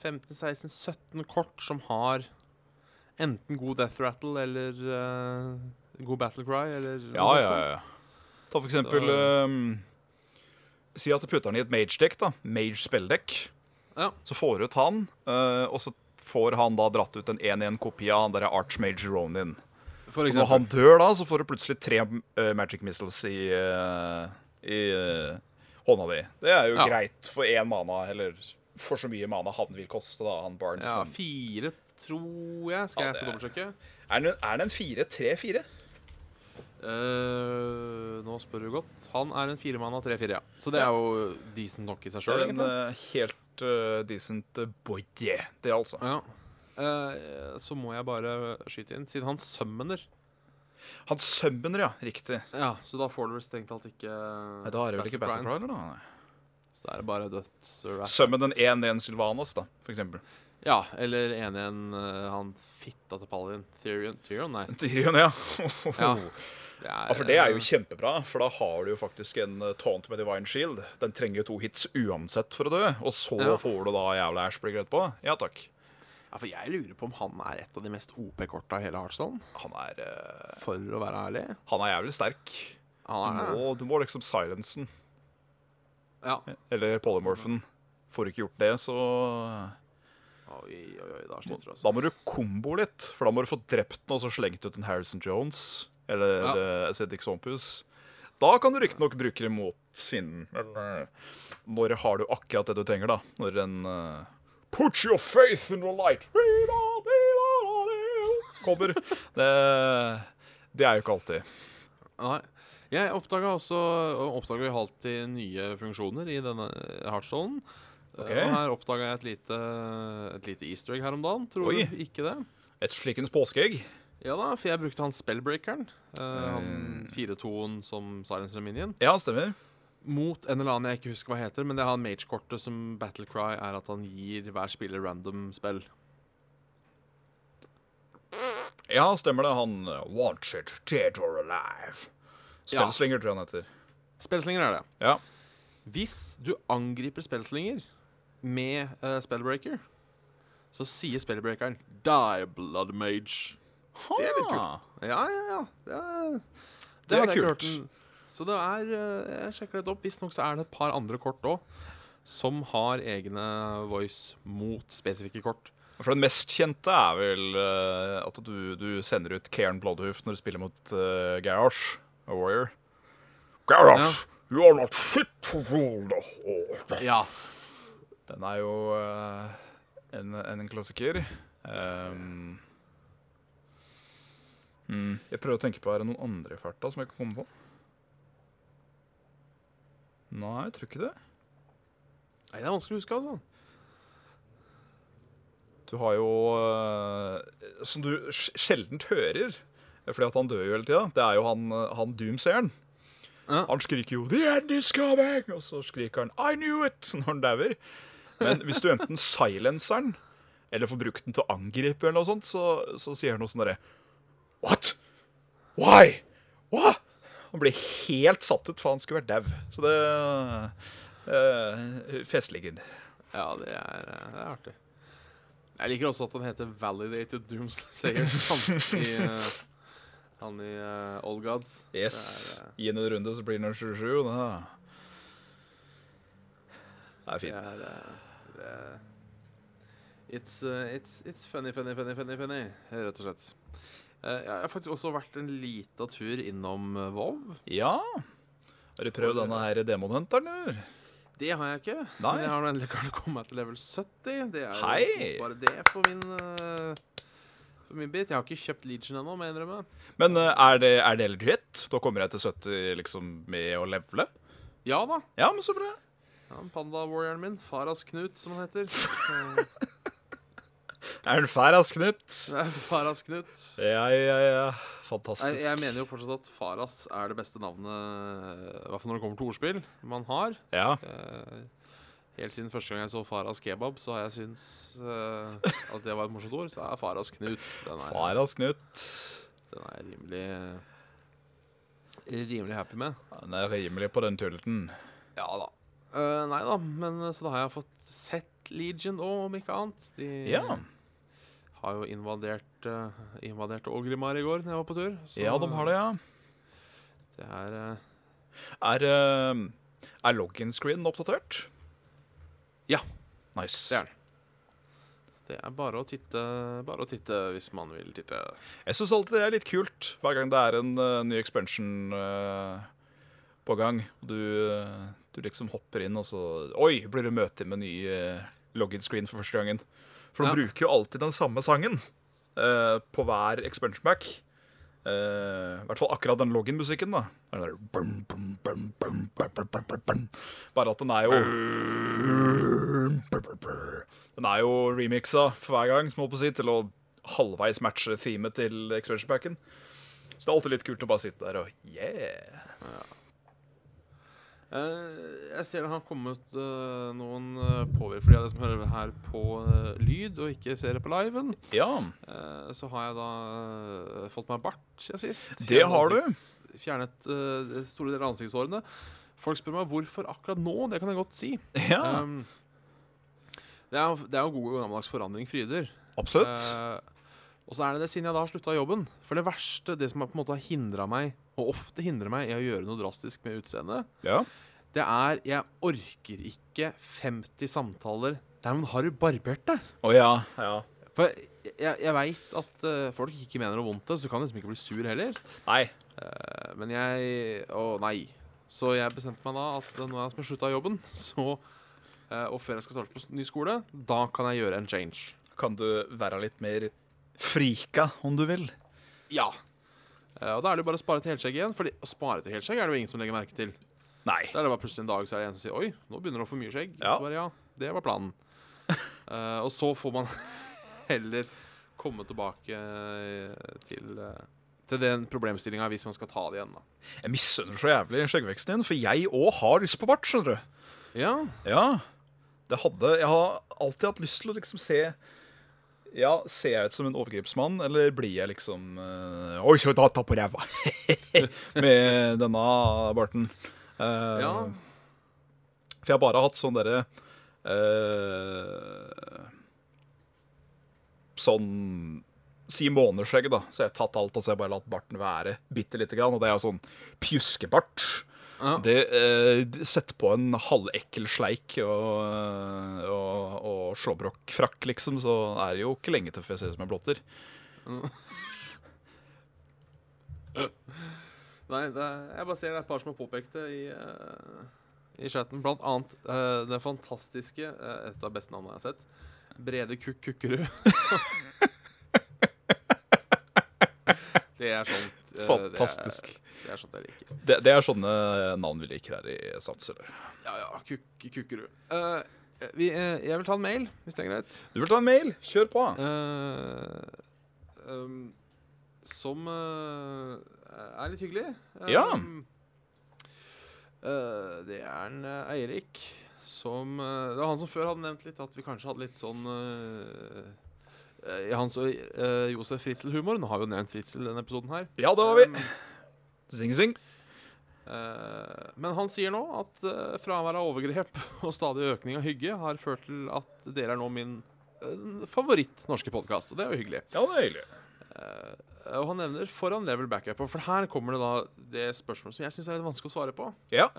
15-16-17 kort som har enten god death rattle eller uh, god battle cry, eller Ja, ja, ja. Ta for eksempel Så- ehm, Si at du putter den i et mage-dekk, da. Mage-spilldekk. Ja. Så får du ut han, eh, og så får han da dratt ut en 1-1-kopi av han derre Archmage Ronin. For når han dør da, så får du plutselig tre eh, magic missiles i, eh, i hånda di. Det er jo Ja. greit for én mana, eller for så mye mana han vil koste, da, han Barnes. Ja, fire, tror jeg. Skal Ja, jeg skal dobbeltsjekke? Er den, er den 4-3-4? Eh, nå spør du godt. Han er en firemann av tre-fire, ja. Så det er jo decent nok i seg sjøl, en uh, helt uh, decent boye, det altså. Ja. Så må jeg bare skyte inn, siden han summoner. Han summoner, ja. Riktig. Ja, så da får du vel strengt talt ikke Nei, da er det vel ikke Battle Cry. Cry, eller da? Så da er det bare dødsrap. Summon en 1-1 Sylvanas, da, for eksempel. Ja, eller en igjen uh, han fitta til Paladin. Tyrion? Tyrion? Nei. Tyrion, ja. Ja. Er, Ja, for det er jo eh, kjempebra, for da har du jo faktisk en uh, taunt med Divine Shield. Den trenger jo to hits uansett for å dø, og så Ja. får du da jævla Ashbrigger etterpå. Ja takk. Ja, for jeg lurer på om han er et av de mest OP-korta i hele Heartstone. Han er, uh, For å være ærlig. han er jævlig sterk. Du Han er må, du må liksom silence. Ja. Eller polymorphen. Får du ikke gjort det, så Oi, oi, oi, da sliter du, altså. Da må du kombo litt, for da må du få drept den og så slengt ut en Harrison Jones eller Ja. Cedric Sompus. Da kan du riktignok bruke det mot fienden. Men eh, når har du akkurat det du trenger, da? Når en uh, Put your faith in the light kommer. Det, det er jo ikke alltid. Nei. Jeg oppdaga også oppdaga jo alltid nye funksjoner i denne hardstolen. Okay. Og her oppdaga jeg et lite, et lite easter egg her om dagen. Tror Oi. du ikke det? Et slikens påskeegg. Ja da, for jeg brukte han spellbreakeren. Uh, han 4-2-en som Silencer Minion. Ja, stemmer. Mot en eller annen jeg ikke husker hva heter, men det er han mage-kortet som Battlecry er at han gir hver spiller random spill. Ja, stemmer det. Han uh, wants it dead or alive. Ja. Spellslinger, tror jeg han heter. Spellslinger er det. Ja. Hvis du angriper spellslinger med uh, spellbreaker, så sier spellbreakeren 'Die, blood mage'. Det er litt kult. Ja, ja, ja. Det er, Det er jeg ikke kult. Så det er eh, Jeg sjekker det opp. Visstnok så er det et par andre kort òg som har egne voice mot spesifikke kort. For den mest kjente er vel uh, at du, du sender ut Cairn Bloodhoof når du spiller mot uh, Garrosh, a warrior. Garrosh, you are not fit to rule the horde. Ja. Den er jo uh, en, en klassiker. Um, mm, jeg prøver å tenke på er det noen andre i farta som jeg kan komme på. Nei, jeg tror ikke det. Nei, det er vanskelig å huske, altså. Du har jo eh, Som du sj- sjeldent hører, fordi at han dør jo hele tida, det er jo han, han Doomsayeren. Ja. Han skriker jo 'The end is coming!' Og så skriker han 'I knew it!' når han dauer. Men hvis du enten silencer den, eller får brukt den til å angripe, eller noe sånt, så, så sier han noe sånn derre What? Why? What? Han blir helt satt ut, for han skulle vært dau. Så det uh, Festliggen. Ja, det er, eh, det er artig. Jeg liker også at han heter Validated Doomslayer. Han i, uh, han i uh, Old Gods. Yes. Er, eh, Gi ham en runde, så blir han 27. Da. Det er det fint. er, eh, det er it's, uh, it's, it's funny, funny, funny, funny, funny, rett og slett. Eh, jeg har faktisk også vært en lita tur innom uh, Vov. Ja. Har du prøvd denne her demonhunteren, eller? Det har jeg ikke. Nei. Men jeg har endelig klart å komme meg til level 70. Det er Hei! bare det for min eh, For min bit. Jeg har ikke kjøpt Legion ennå, må jeg innrømme. Men eh, er det, er det legit? Da kommer jeg til 70 liksom med å levele? Ja da. Ja, men så bra. Ja, Panda-warrioren min. Faras Knut, som han heter. Er den Faras Knut? Faras Knut. Ja, ja, ja. fantastisk. Jeg, jeg mener jo fortsatt at Faras er det beste navnet, i hvert fall når det kommer til ordspill, man har. Ja, Eh, helt siden første gang jeg så Faras kebab, så har jeg syntes eh, at det var et morsomt ord. Så er Faras Knut Den er, Faras Knut. den er rimelig Rimelig happy med. Den er rimelig på den tulleten. Ja da. Uh, nei da, men eh, så da har jeg fått sett Legion òg, om ikke annet. De Ja. Har jo invadert uh, invadert Ågrimar i går da jeg var på tur. så ja, de har det, ja. Det er uh, Er, uh, er login-screenen oppdatert? Ja. Nice. Det er den. Det er bare å titte, bare å titte hvis man vil titte. Jeg syns alltid det er litt kult hver gang det er en uh, ny expansion uh, på gang. Du, uh, du liksom hopper inn, og så Oi, blir det møte med ny login-screen for første gangen. For de ja. bruker jo alltid den samme sangen uh, på hver expansion back. Uh, eh, I hvert fall akkurat den login-musikken. da der, bum, bum, bum, Bare at den er jo Den er jo remixa for hver gang, som på å si, til å halvveis matche themet til expansion Pack'en Så det er alltid litt kult å bare sitte der og yeah. Ja jeg ser det har kommet eh, noen uh, påvirkninger for de av dere som hører her på eh, lyd og ikke ser det på liven. Ja. Eh, så har jeg da eh, fått meg bart siden sist. Det Fjernet har du. Fjernet eh, store deler av ansiktshårene. Folk spør meg hvorfor akkurat nå. Det kan jeg godt si. ja. Um, det, er, det er jo god gammeldags forandring fryder. Absolutt. Uh, og så er det det siden jeg da har slutta jobben. For det verste, det som på en måte har hindra meg, og ofte hindrer meg i å gjøre noe drastisk med utseendet, Ja. det er Jeg orker ikke 50 samtaler der man har barbert det. Oh, ja. ja. For jeg, jeg veit at uh, folk ikke mener noe vondt, så du kan liksom ikke bli sur heller. Nei. Uh, men jeg Å, nei. Så jeg bestemte meg da at nå har jeg slutta jobben, så uh, Og før jeg skal starte på ny skole, da kan jeg gjøre en change. Kan du være litt mer frika, om du vil? Ja. Eh, og da er det jo bare å spare til helskjegg igjen. For å spare til helskjegg er det jo ingen som legger merke til. Nei. Da er det bare plutselig en dag så er det en som sier Oi, nå begynner du å få mye skjegg. Ja. Så bare, ja, det var planen. uh, og så får man heller komme tilbake eh, til, uh, til den problemstillinga hvis man skal ta det igjen, da. Jeg misunner så jævlig skjeggveksten din, for jeg òg har lyst på bart, skjønner du. Ja. Ja. Det hadde Jeg har alltid hatt lyst til å liksom se Ja, Ser jeg ut som en overgripsmann, eller blir jeg liksom uh, Oi, så data på ræva! Med denne barten. Uh, ja. For jeg har bare hatt sånn derre uh, Sånn Si måneskjegg, da. Så jeg har tatt alt og så har jeg bare latt barten være bitte lite grann. Og det er sånn pjuskebart. Ja. Det eh, Sett på en halvekkel sleik og, og, og slåbrokfrakk, liksom, så er det jo ikke lenge til før jeg ser ut som en blotter. Nei, er, jeg bare ser det er et par som har påpekt det i, uh, i chatten. Blant annet uh, det fantastiske, uh, et av beste navnene jeg har sett, Brede Kukk Kukkerud. det er sånt eh, Fantastisk. Det er, det sånt jeg liker. Det, det er sånne navn vi liker her i Sats. Eller? Ja, ja, Kuk Kukkerud. Uh, vi, uh, jeg vil ta en mail, hvis det er greit. Du vil ta en mail? Kjør på. Uh, um, som eh, er litt hyggelig. Ja. Um, eh, det er en eh, Eirik som eh, Det var han som før hadde nevnt litt at vi kanskje hadde litt sånn eh, eh, Hans og uh, Josef Fritzel-humor. Nå har vi jo nevnt Fritzel denne episoden her. Ja, det har vi. Um, Zing, zing. Uh, men han sier nå at uh, fravær av overgrep og stadig økning av hygge har ført til at dere er nå min uh, favoritt norske podkast. Og det er jo hyggelig. Ja, det er hyggelig. Eh, og han nevner foran level backup. For her kommer det da det spørsmålet som jeg syns er litt vanskelig å svare på. Ja.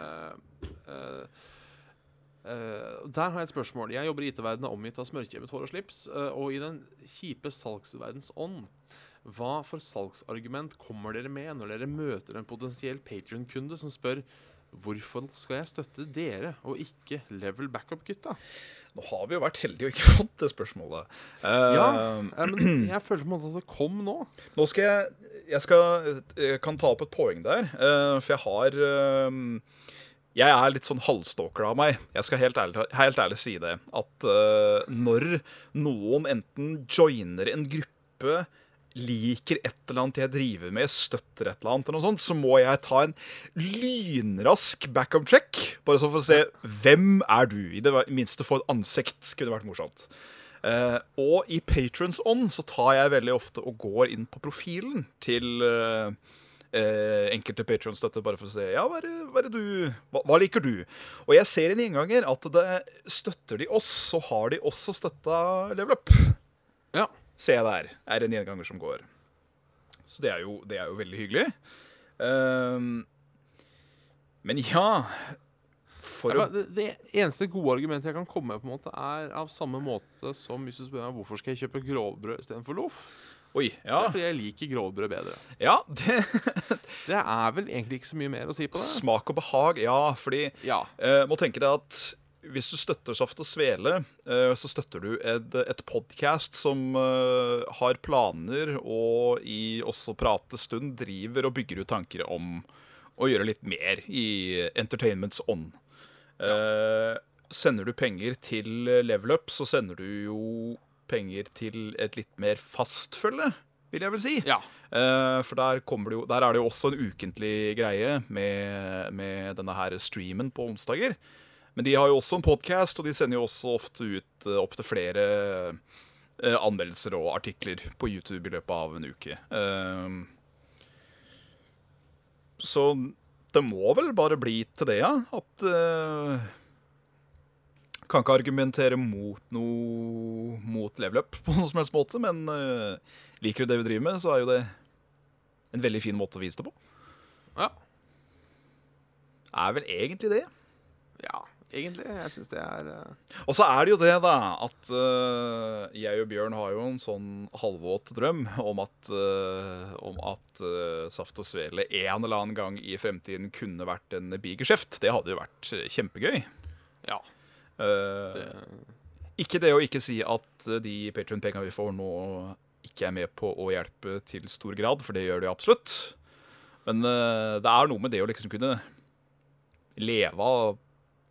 Eh, der har jeg et spørsmål. Jeg jobber i IT-verdenen omgitt av smørkjemmet hår og slips. eh, og i den kjipe salgsverdens ånd, hva for salgsargument kommer dere med når dere møter en potensiell Patrion-kunde som spør Hvorfor skal jeg støtte dere og ikke Level Backup-gutta? Nå har vi jo vært heldige og ikke fått det spørsmålet. Ja, eh, men jeg føler på en måte at det kom nå. Nå skal jeg Jeg skal, jeg kan ta opp et poeng der, for jeg har Jeg er litt sånn halvstalker av meg. Jeg skal helt ærlig, helt ærlig si det. At uh, når noen enten joiner en gruppe liker et eller annet jeg driver med, støtter et eller annet, eller noe sånt, så må jeg ta en lynrask backup check. Bare sånn for å se hvem er du? I det minste få et ansikt kunne vært morsomt. Uh, og i Patrons On så tar jeg veldig ofte og går inn på profilen til eh, eh, enkelte Patron-støtte, bare for å se ja, hva, er hva, er du, hva, hva liker du. Og jeg ser i en innganger at det støtter de oss, så har de også støtta Level Up. Ja. Ser jeg der. Er en gjenganger som går. Så det er jo, det er jo veldig hyggelig. Um, men ja Ja, det, det eneste gode argumentet jeg kan komme med, på en måte er av samme måte som hvis du spør meg hvorfor skal jeg kjøpe grovbrød istedenfor loff. Oi. Ja. Så fordi jeg liker grovbrød bedre. ja det, Det er vel egentlig ikke så mye mer å si på det. smak og behag. Ja, fordi Ja. Eh, må tenke deg at hvis du støtter Saft og Svele, eh, så støtter du et, et podkast som eh, har planer og i også prate stund driver og bygger ut tanker om å gjøre litt mer i entertainments ånd. Eh, sender du penger til Level Up, så sender du jo penger til et litt mer fastfølge, vil jeg vel si. ja. Uh, for der, det jo, der er det jo også en ukentlig greie med, med denne her streamen på onsdager. Men de har jo også en podkast, og de sender jo også ofte ut uh, opptil flere uh, anmeldelser og artikler på YouTube i løpet av en uke. Eh, så det må vel bare bli til det, ja. At eh, Kan ikke argumentere mot noe mot level up på noen som helst måte, men uh, liker du det vi driver med, så er jo det en veldig fin måte å vise det på. ja. Er vel egentlig det. Ja, egentlig. Jeg syns det er uh... Og så er det jo det, da, at uh, jeg og Bjørn har jo en sånn halvvåt drøm om at, uh, om at Saft og Svele en eller annen gang i fremtiden kunne vært en bigeskjeft. Det hadde jo vært kjempegøy. Ja. Eh, Det, Ikke det å ikke si at eh, de Patreon-penga vi får nå, ikke er med på å hjelpe til stor grad, for det gjør de absolutt. Men eh, det er noe med det å liksom kunne leve av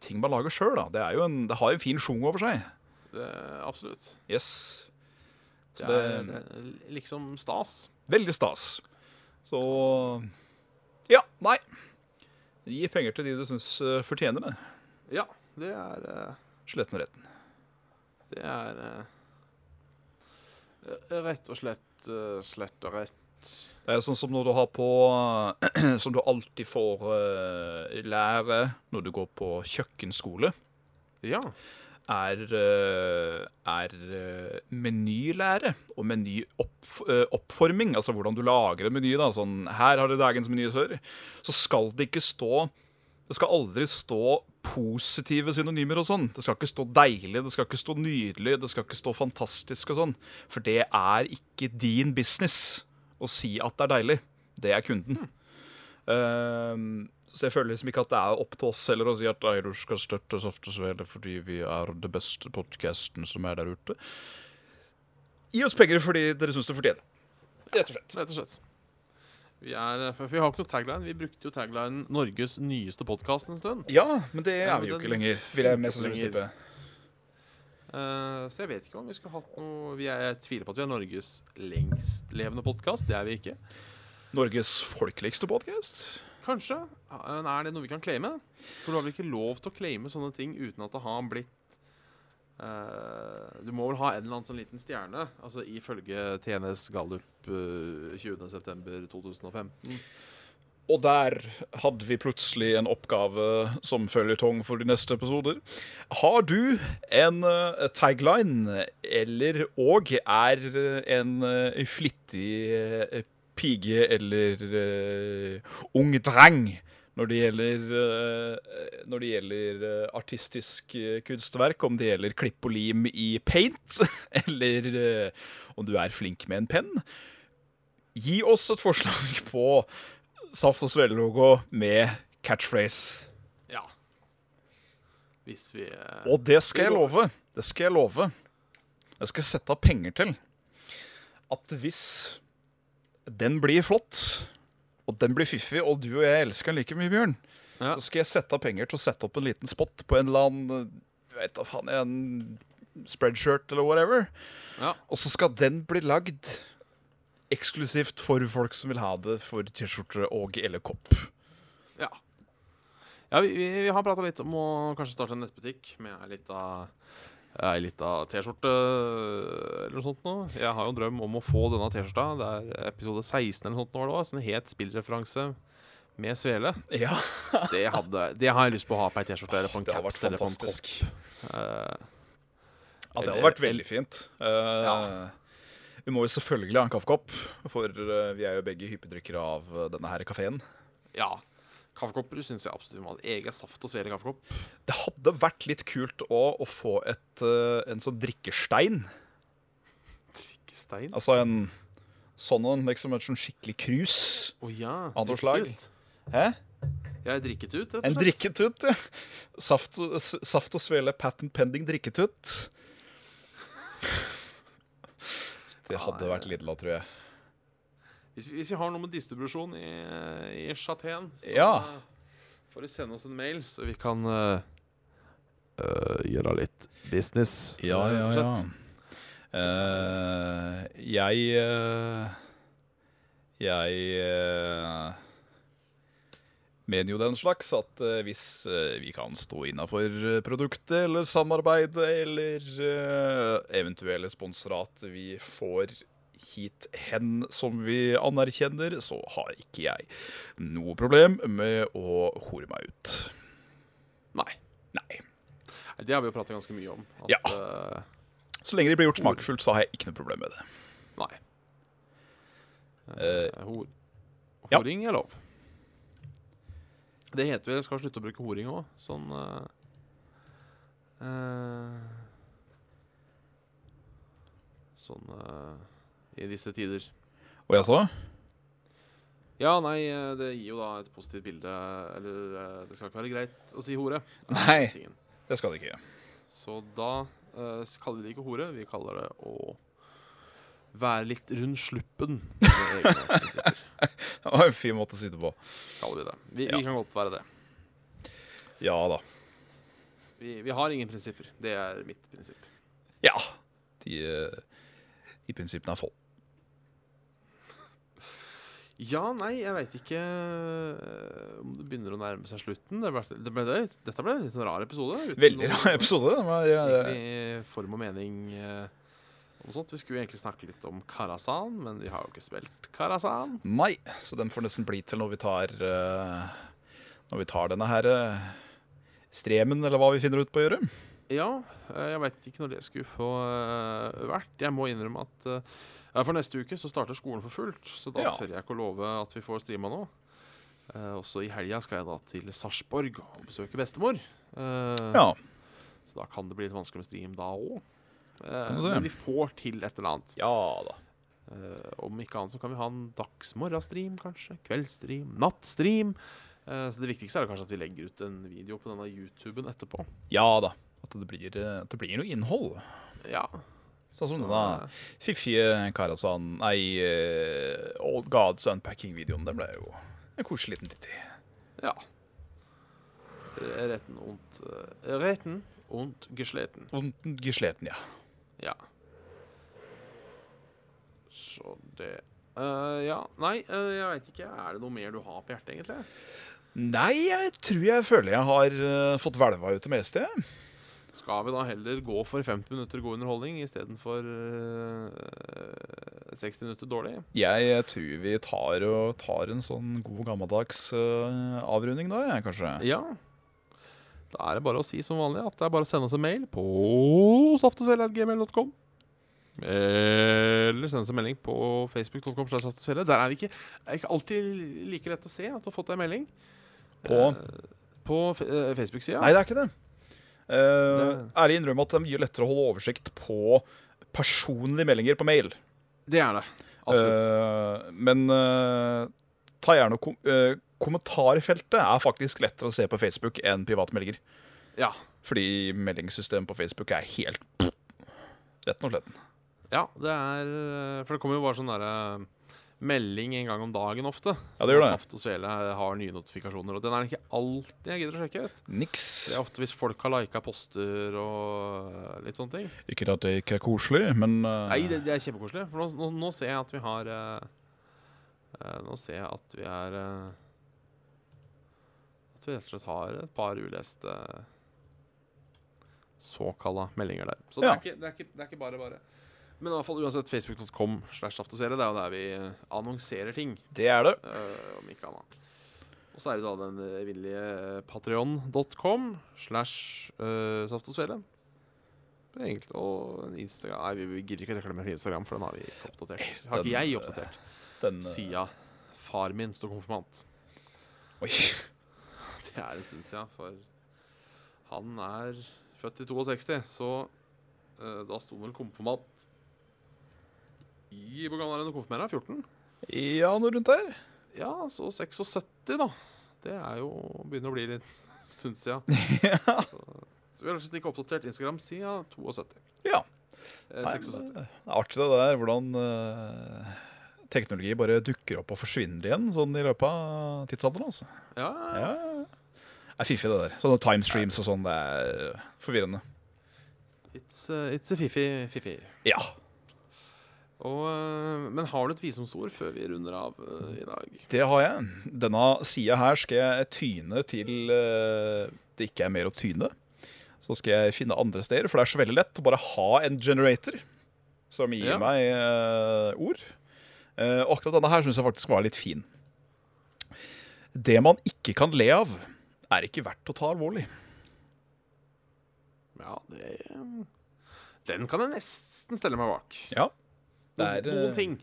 ting man lager sjøl. Det, er jo en- det har en fin sjung over seg. det, absolutt. Yes. Så det er, det liksom stas. Veldig stas. Så Ja, nei. Gi penger til de du syns fortjener det. Ja, det er uh, Sletten og retten. Det er uh, rett og slett uh, slett og rett. Det er sånn som når du har på Som du alltid får uh, lære når du går på kjøkkenskole, Ja. er, eh, er eh, menylære og menyoppforming. Altså hvordan du lager en meny. da Sånn, Her har du dagens meny, sør. Så skal det ikke stå Det skal aldri stå positive synonymer og sånn. Det skal ikke stå deilig, det skal ikke stå nydelig, det skal ikke stå fantastisk og sånn. For det er ikke din business å si at det er deilig. Det er kunden. Ehm, så jeg føler liksom ikke at det er opp til oss heller å si at du skal støtte Saft og Svele fordi vi er det beste podkasten som er der ute. Gi oss penger fordi dere syns det fortjener. Rett og slett. Rett og slett. Vi, er, eh, for vi har ikke noe tagline. Vi brukte jo taglinen 'Norges nyeste podkast' en stund. Ja, men det er vi jo ikke lenger. Vil jeg mest sannsynlig tippe. Eh, så jeg vet ikke om vi skulle hatt noe vi er, Jeg tviler på at vi er Norges lengstlevende podkast. Det er vi ikke. Norges folkeligste podkast? Kanskje. Er det noe vi kan claime? For du har vel ikke lov til å claime sånne ting uten at det har blitt eh, Du må vel ha en eller annen sånn liten stjerne, altså ifølge TNS Gallup uh, 20.9.2015. Og der hadde vi plutselig en oppgave som føljetong for de neste episoder. Har du en uh, tagline, eller og er en eh, flittig eh, pige eller ung dreng når det gjelder, eh, når det gjelder eh, artistisk eh, kunstverk, om det gjelder klipp og lim i paint, eller om du er flink med en penn? Gi oss et forslag på Saft og Svele-logo med catchphrase. Ja. Hvis vi Og det skal jeg love. Det skal jeg love. Jeg skal sette av penger til at hvis den blir flott, og den blir fiffig, og du og jeg elsker den like mye, Bjørn, Ja. så skal jeg sette av penger til å sette opp en liten spot på en eller annen du vet da faen, en spreadshirt eller whatever. Ja. Og så skal den bli lagd eksklusivt for folk som vil ha det for T-skjorte og eller kopp. Ja. ja vi, vi, vi har prata litt om å kanskje starte en nettbutikk med ei lita ei lita T-skjorte eller noe sånt nå. Jeg har jo en drøm om å få denne T-skjorta. Det er episode 16 eller noe sånt nå, var det var, som het spillreferanse med svele. Ja, Det, hadde, det har jeg lyst på å ha på ei T-skjorte eller på en caps eller på en topp. Eh, Ja, det hadde vært veldig fint. Uh, Ja. Vi må jo selvfølgelig ha en kaffekopp, for eh, vi er jo begge hyppigdrikkere av eh, denne her kafeen. ja. Kaffekopper syns jeg absolutt vi må ha. Egen saft og svele kaffekopp. Det hadde vært litt kult òg å få et, eh, en sånn drikkestein. Drikkestein? Altså en sånn en, liksom et sånn skikkelig krus. ja. Av noe slag. Hæ? Jeg er drikket ut, rett og En slett. drikketut, ja. Saft, saft og svele patent pending drikketut. Det hadde vært Lidla, tror jeg. Hvis, vi- hvis vi har noe med distribusjon i, i Chatén, så Ja. eh, får de sende oss en mail, så vi kan uh, uh, gjøre litt business. Ja, ja, ja. Eh, jeg Jeg mener jo den slags at hvis vi kan stå innafor produktet eller samarbeidet eller eventuelle sponsorat vi får hit hen som vi anerkjenner, så har ikke jeg noe problem med å hore meg ut. Nei. Nei. Det har vi jo pratet ganske mye om. At, Ja. eh, Så lenge det blir gjort smakfullt, så har jeg ikke noe problem med det. nei. Uh, hor ja. horing er lov. Det heter vel jeg skal slutte å bruke horing òg. Sånn uh, Sånn i disse tider. Og jaså? Ja, nei, eh, det gir jo da et positivt bilde. Eller eh, det skal ikke være greit å si hore. Nei. Det skal det ikke. Så da uh, kaller vi det ikke hore, vi kaller det å være litt rund sluppen. Det var en fin måte å si det på. kaller vi det. Vi, Ja. vi kan godt være det. Ja da. Vi, vi har ingen prinsipper. Det er mitt prinsipp. Ja. De, de prinsippene er få. Ja, nei, jeg veit ikke eh, om det begynner å nærme seg slutten. Det ble, det ble, det, dette ble en litt sånn rar episode. Veldig rar episode. Det var, ja, Egentlig form og mening eh, og sånt. Vi skulle egentlig snakke litt om Karasan, men vi har jo ikke spilt Karasan. Nei, så den får nesten bli til når vi tar eh, Når vi tar denne her stremen, eller hva vi finner ut på å gjøre. Ja, eh, jeg veit ikke når det skulle få eh, vært. Jeg må innrømme at eh, ja, for neste uke så starter skolen for fullt, så da Ja. tør jeg ikke å love at vi får streama nå. Også i helga skal jeg da til Sarpsborg og besøke bestemor. Ja. Så da kan det bli litt vanskelig med stream da òg. Men vi får til et eller annet. ja da. Om ikke annet så kan vi ha en dagsmorgenstream, kanskje. Kveldsstream, nattstream. Så det viktigste er kanskje at vi legger ut en video på denne YouTuben etterpå. Ja da. At det blir, eh, at det blir noe innhold. Ja. Sånn som denne fiffige Karasan Nei, eh, Old Gods Unpacking-videoen. Den ble jo en koselig liten titt i. Ja. Retten und Retten und gesleten. Og gesleten, ja. Ja. Så det uh, Ja, nei, uh, jeg veit ikke. Er det noe mer du har på hjertet, egentlig? Nei, jeg tror jeg føler jeg har uh, fått hvelva ut det meste. Skal vi da heller gå for 50 minutter god underholdning istedenfor uh, 60 minutter dårlig? Jeg, jeg tror vi tar, og, tar en sånn god gammeldags eh, avrunding da, jeg, kanskje. Ja. Da er det bare å si som vanlig at det er bare å sende oss en mail på saftogsvele.gmail.com. Eller sende oss en melding på facebook.com. Der er vi ikke, er ikke alltid like lett å se at du har fått deg melding. På? Eh, på eh, Facebook-sida. Nei, det er ikke det. Uh, ærlig innrømme at det er mye lettere å holde oversikt på personlige meldinger på mail. Det er det. Absolutt. Uh, men uh, ta gjerne kom uh, Kommentarfeltet er faktisk lettere å se på Facebook enn private meldinger. ja. Fordi meldingssystemet på Facebook er helt rett og slett. ja, det er eh, For det kommer jo bare sånn derre melding en gang om dagen ofte. Ja, det gjør det. Saft og Svele har nye notifikasjoner, og den er det ikke alltid jeg gidder å sjekke. vet. Niks. Det er ofte hvis folk har lika poster og litt sånne ting. Ikke at det ikke er koselig, men uh... Nei, det, det er kjempekoselig. For nå, nå, nå ser jeg at vi har uh, Nå ser jeg at vi er uh, At vi rett og slett har et par uleste såkalla meldinger der. Så det, er ikke, det, er ikke, det er ikke bare bare. Men i hvert fall uansett facebook.com slash saftosere. Det er jo der vi eh, annonserer ting. det er det. Uh, om ikke annet. Og så er det da den eh, evinnelige patrion.com slash saft og svele. Egentlig, og Instagram Nei, vi, gidder ikke reklamere for Instagram, for den har vi ikke oppdatert. Har ikke jeg oppdatert. Den Sida far min står konfirmant. Oi. Det er en stund siden, for han er født i 62, så da sto vel konfirmant i Hvor gammel er han konfirmerer? 14? Ja, noe rundt der. Ja, så 76, da. Det er jo begynner å bli litt stund sia. ja. Så, så vi har slett ikke oppdatert Instagram siden 72. ja. Eh, Nei, 76. Det er artig det der, hvordan uh, teknologi bare dukker opp og forsvinner igjen sånn i løpet av tidsalderen. altså. Ja, Ja. Det er fiffig, det der. Sånne timestreams og sånn, det er forvirrende. it's, uh, it's a fiffi, fiffi. Ja. Og, eh, men har du et visdomsord før vi runder av uh, i dag? Det har jeg. Denne sida her skal jeg tyne til uh, det ikke er mer å tyne. Så skal jeg finne andre steder, for det er så veldig lett å bare ha en generator som gir Ja. meg uh, ord. Akkurat denne her syns jeg faktisk var litt fin. Det man ikke kan le av, er ikke verdt å ta alvorlig. Ja, det Den kan jeg nesten stelle meg bak. Ja. Det Noen, er, eh, noen ting.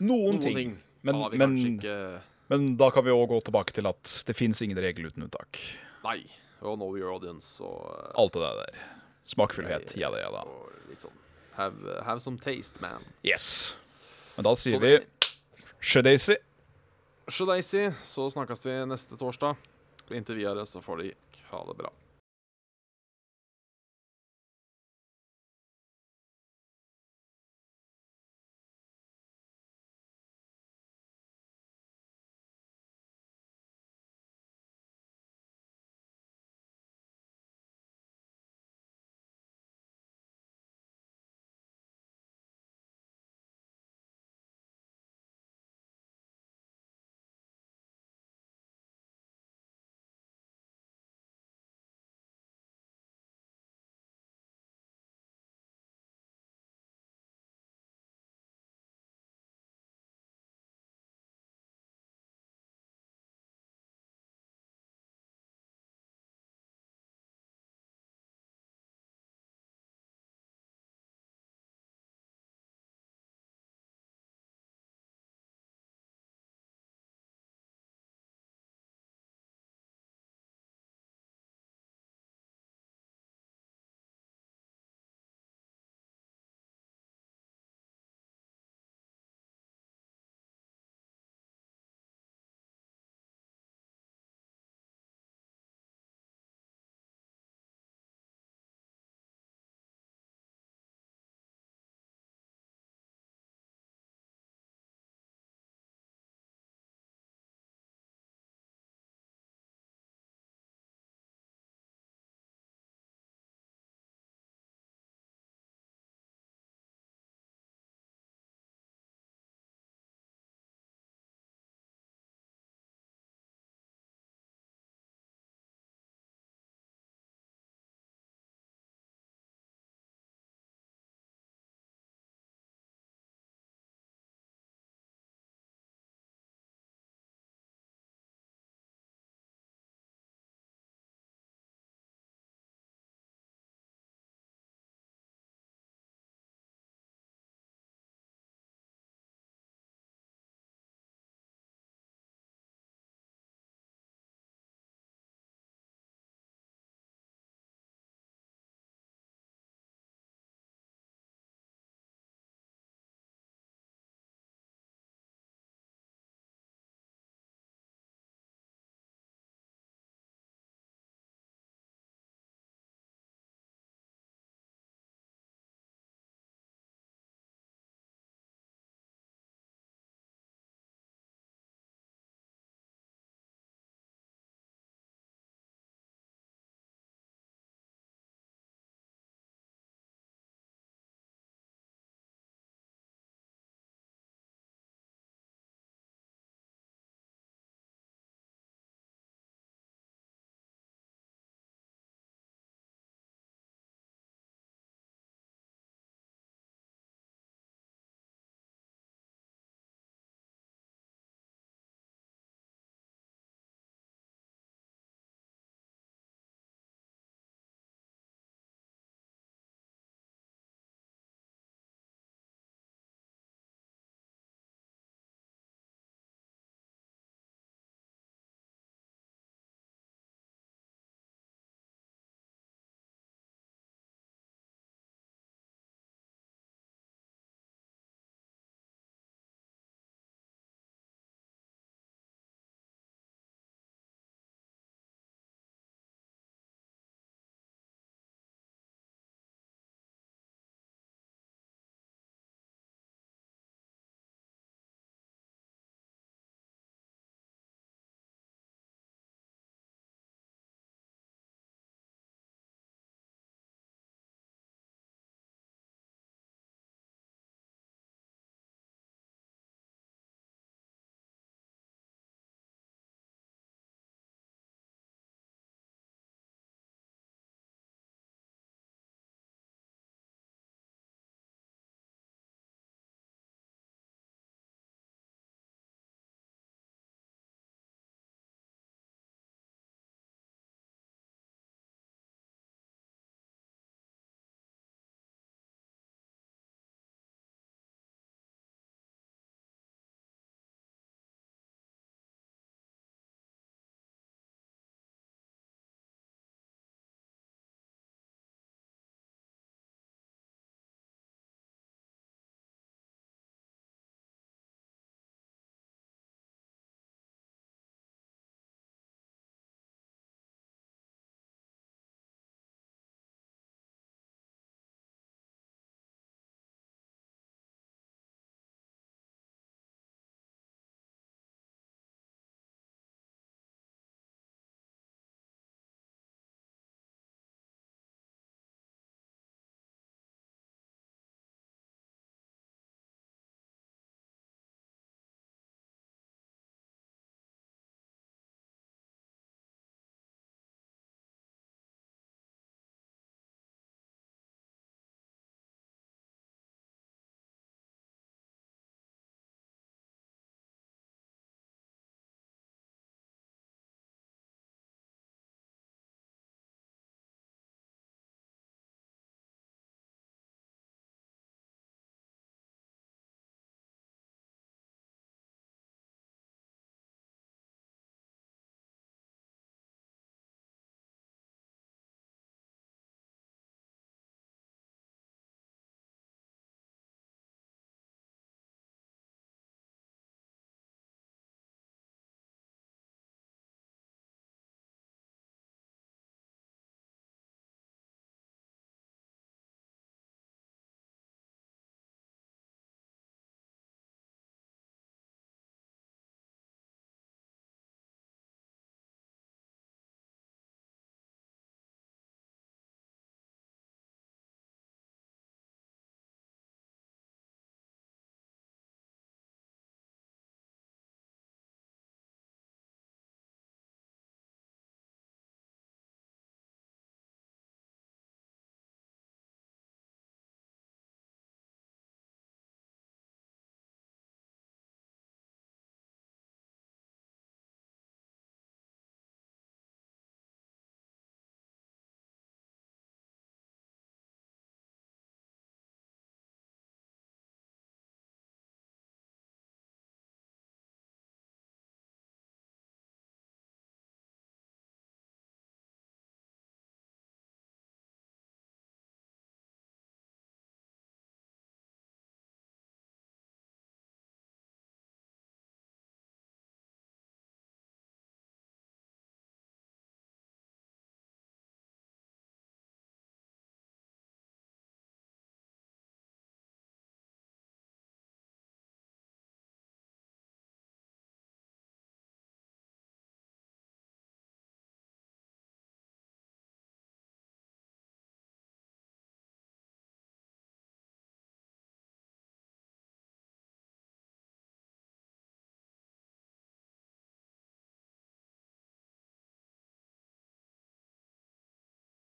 Noen, Noen ting. ting Men, men, ikke men da kan vi òg gå tilbake til at det fins ingen regel uten unntak. Nei. Og know your audience og uh, Alt det der. Smakfullhet. Ja da, ja da. Sånn. Have, have some taste, man. Yes. Men da sier det... vi det- Shadaisy. Så snakkes vi neste torsdag. Inntil videre så får de ha det bra.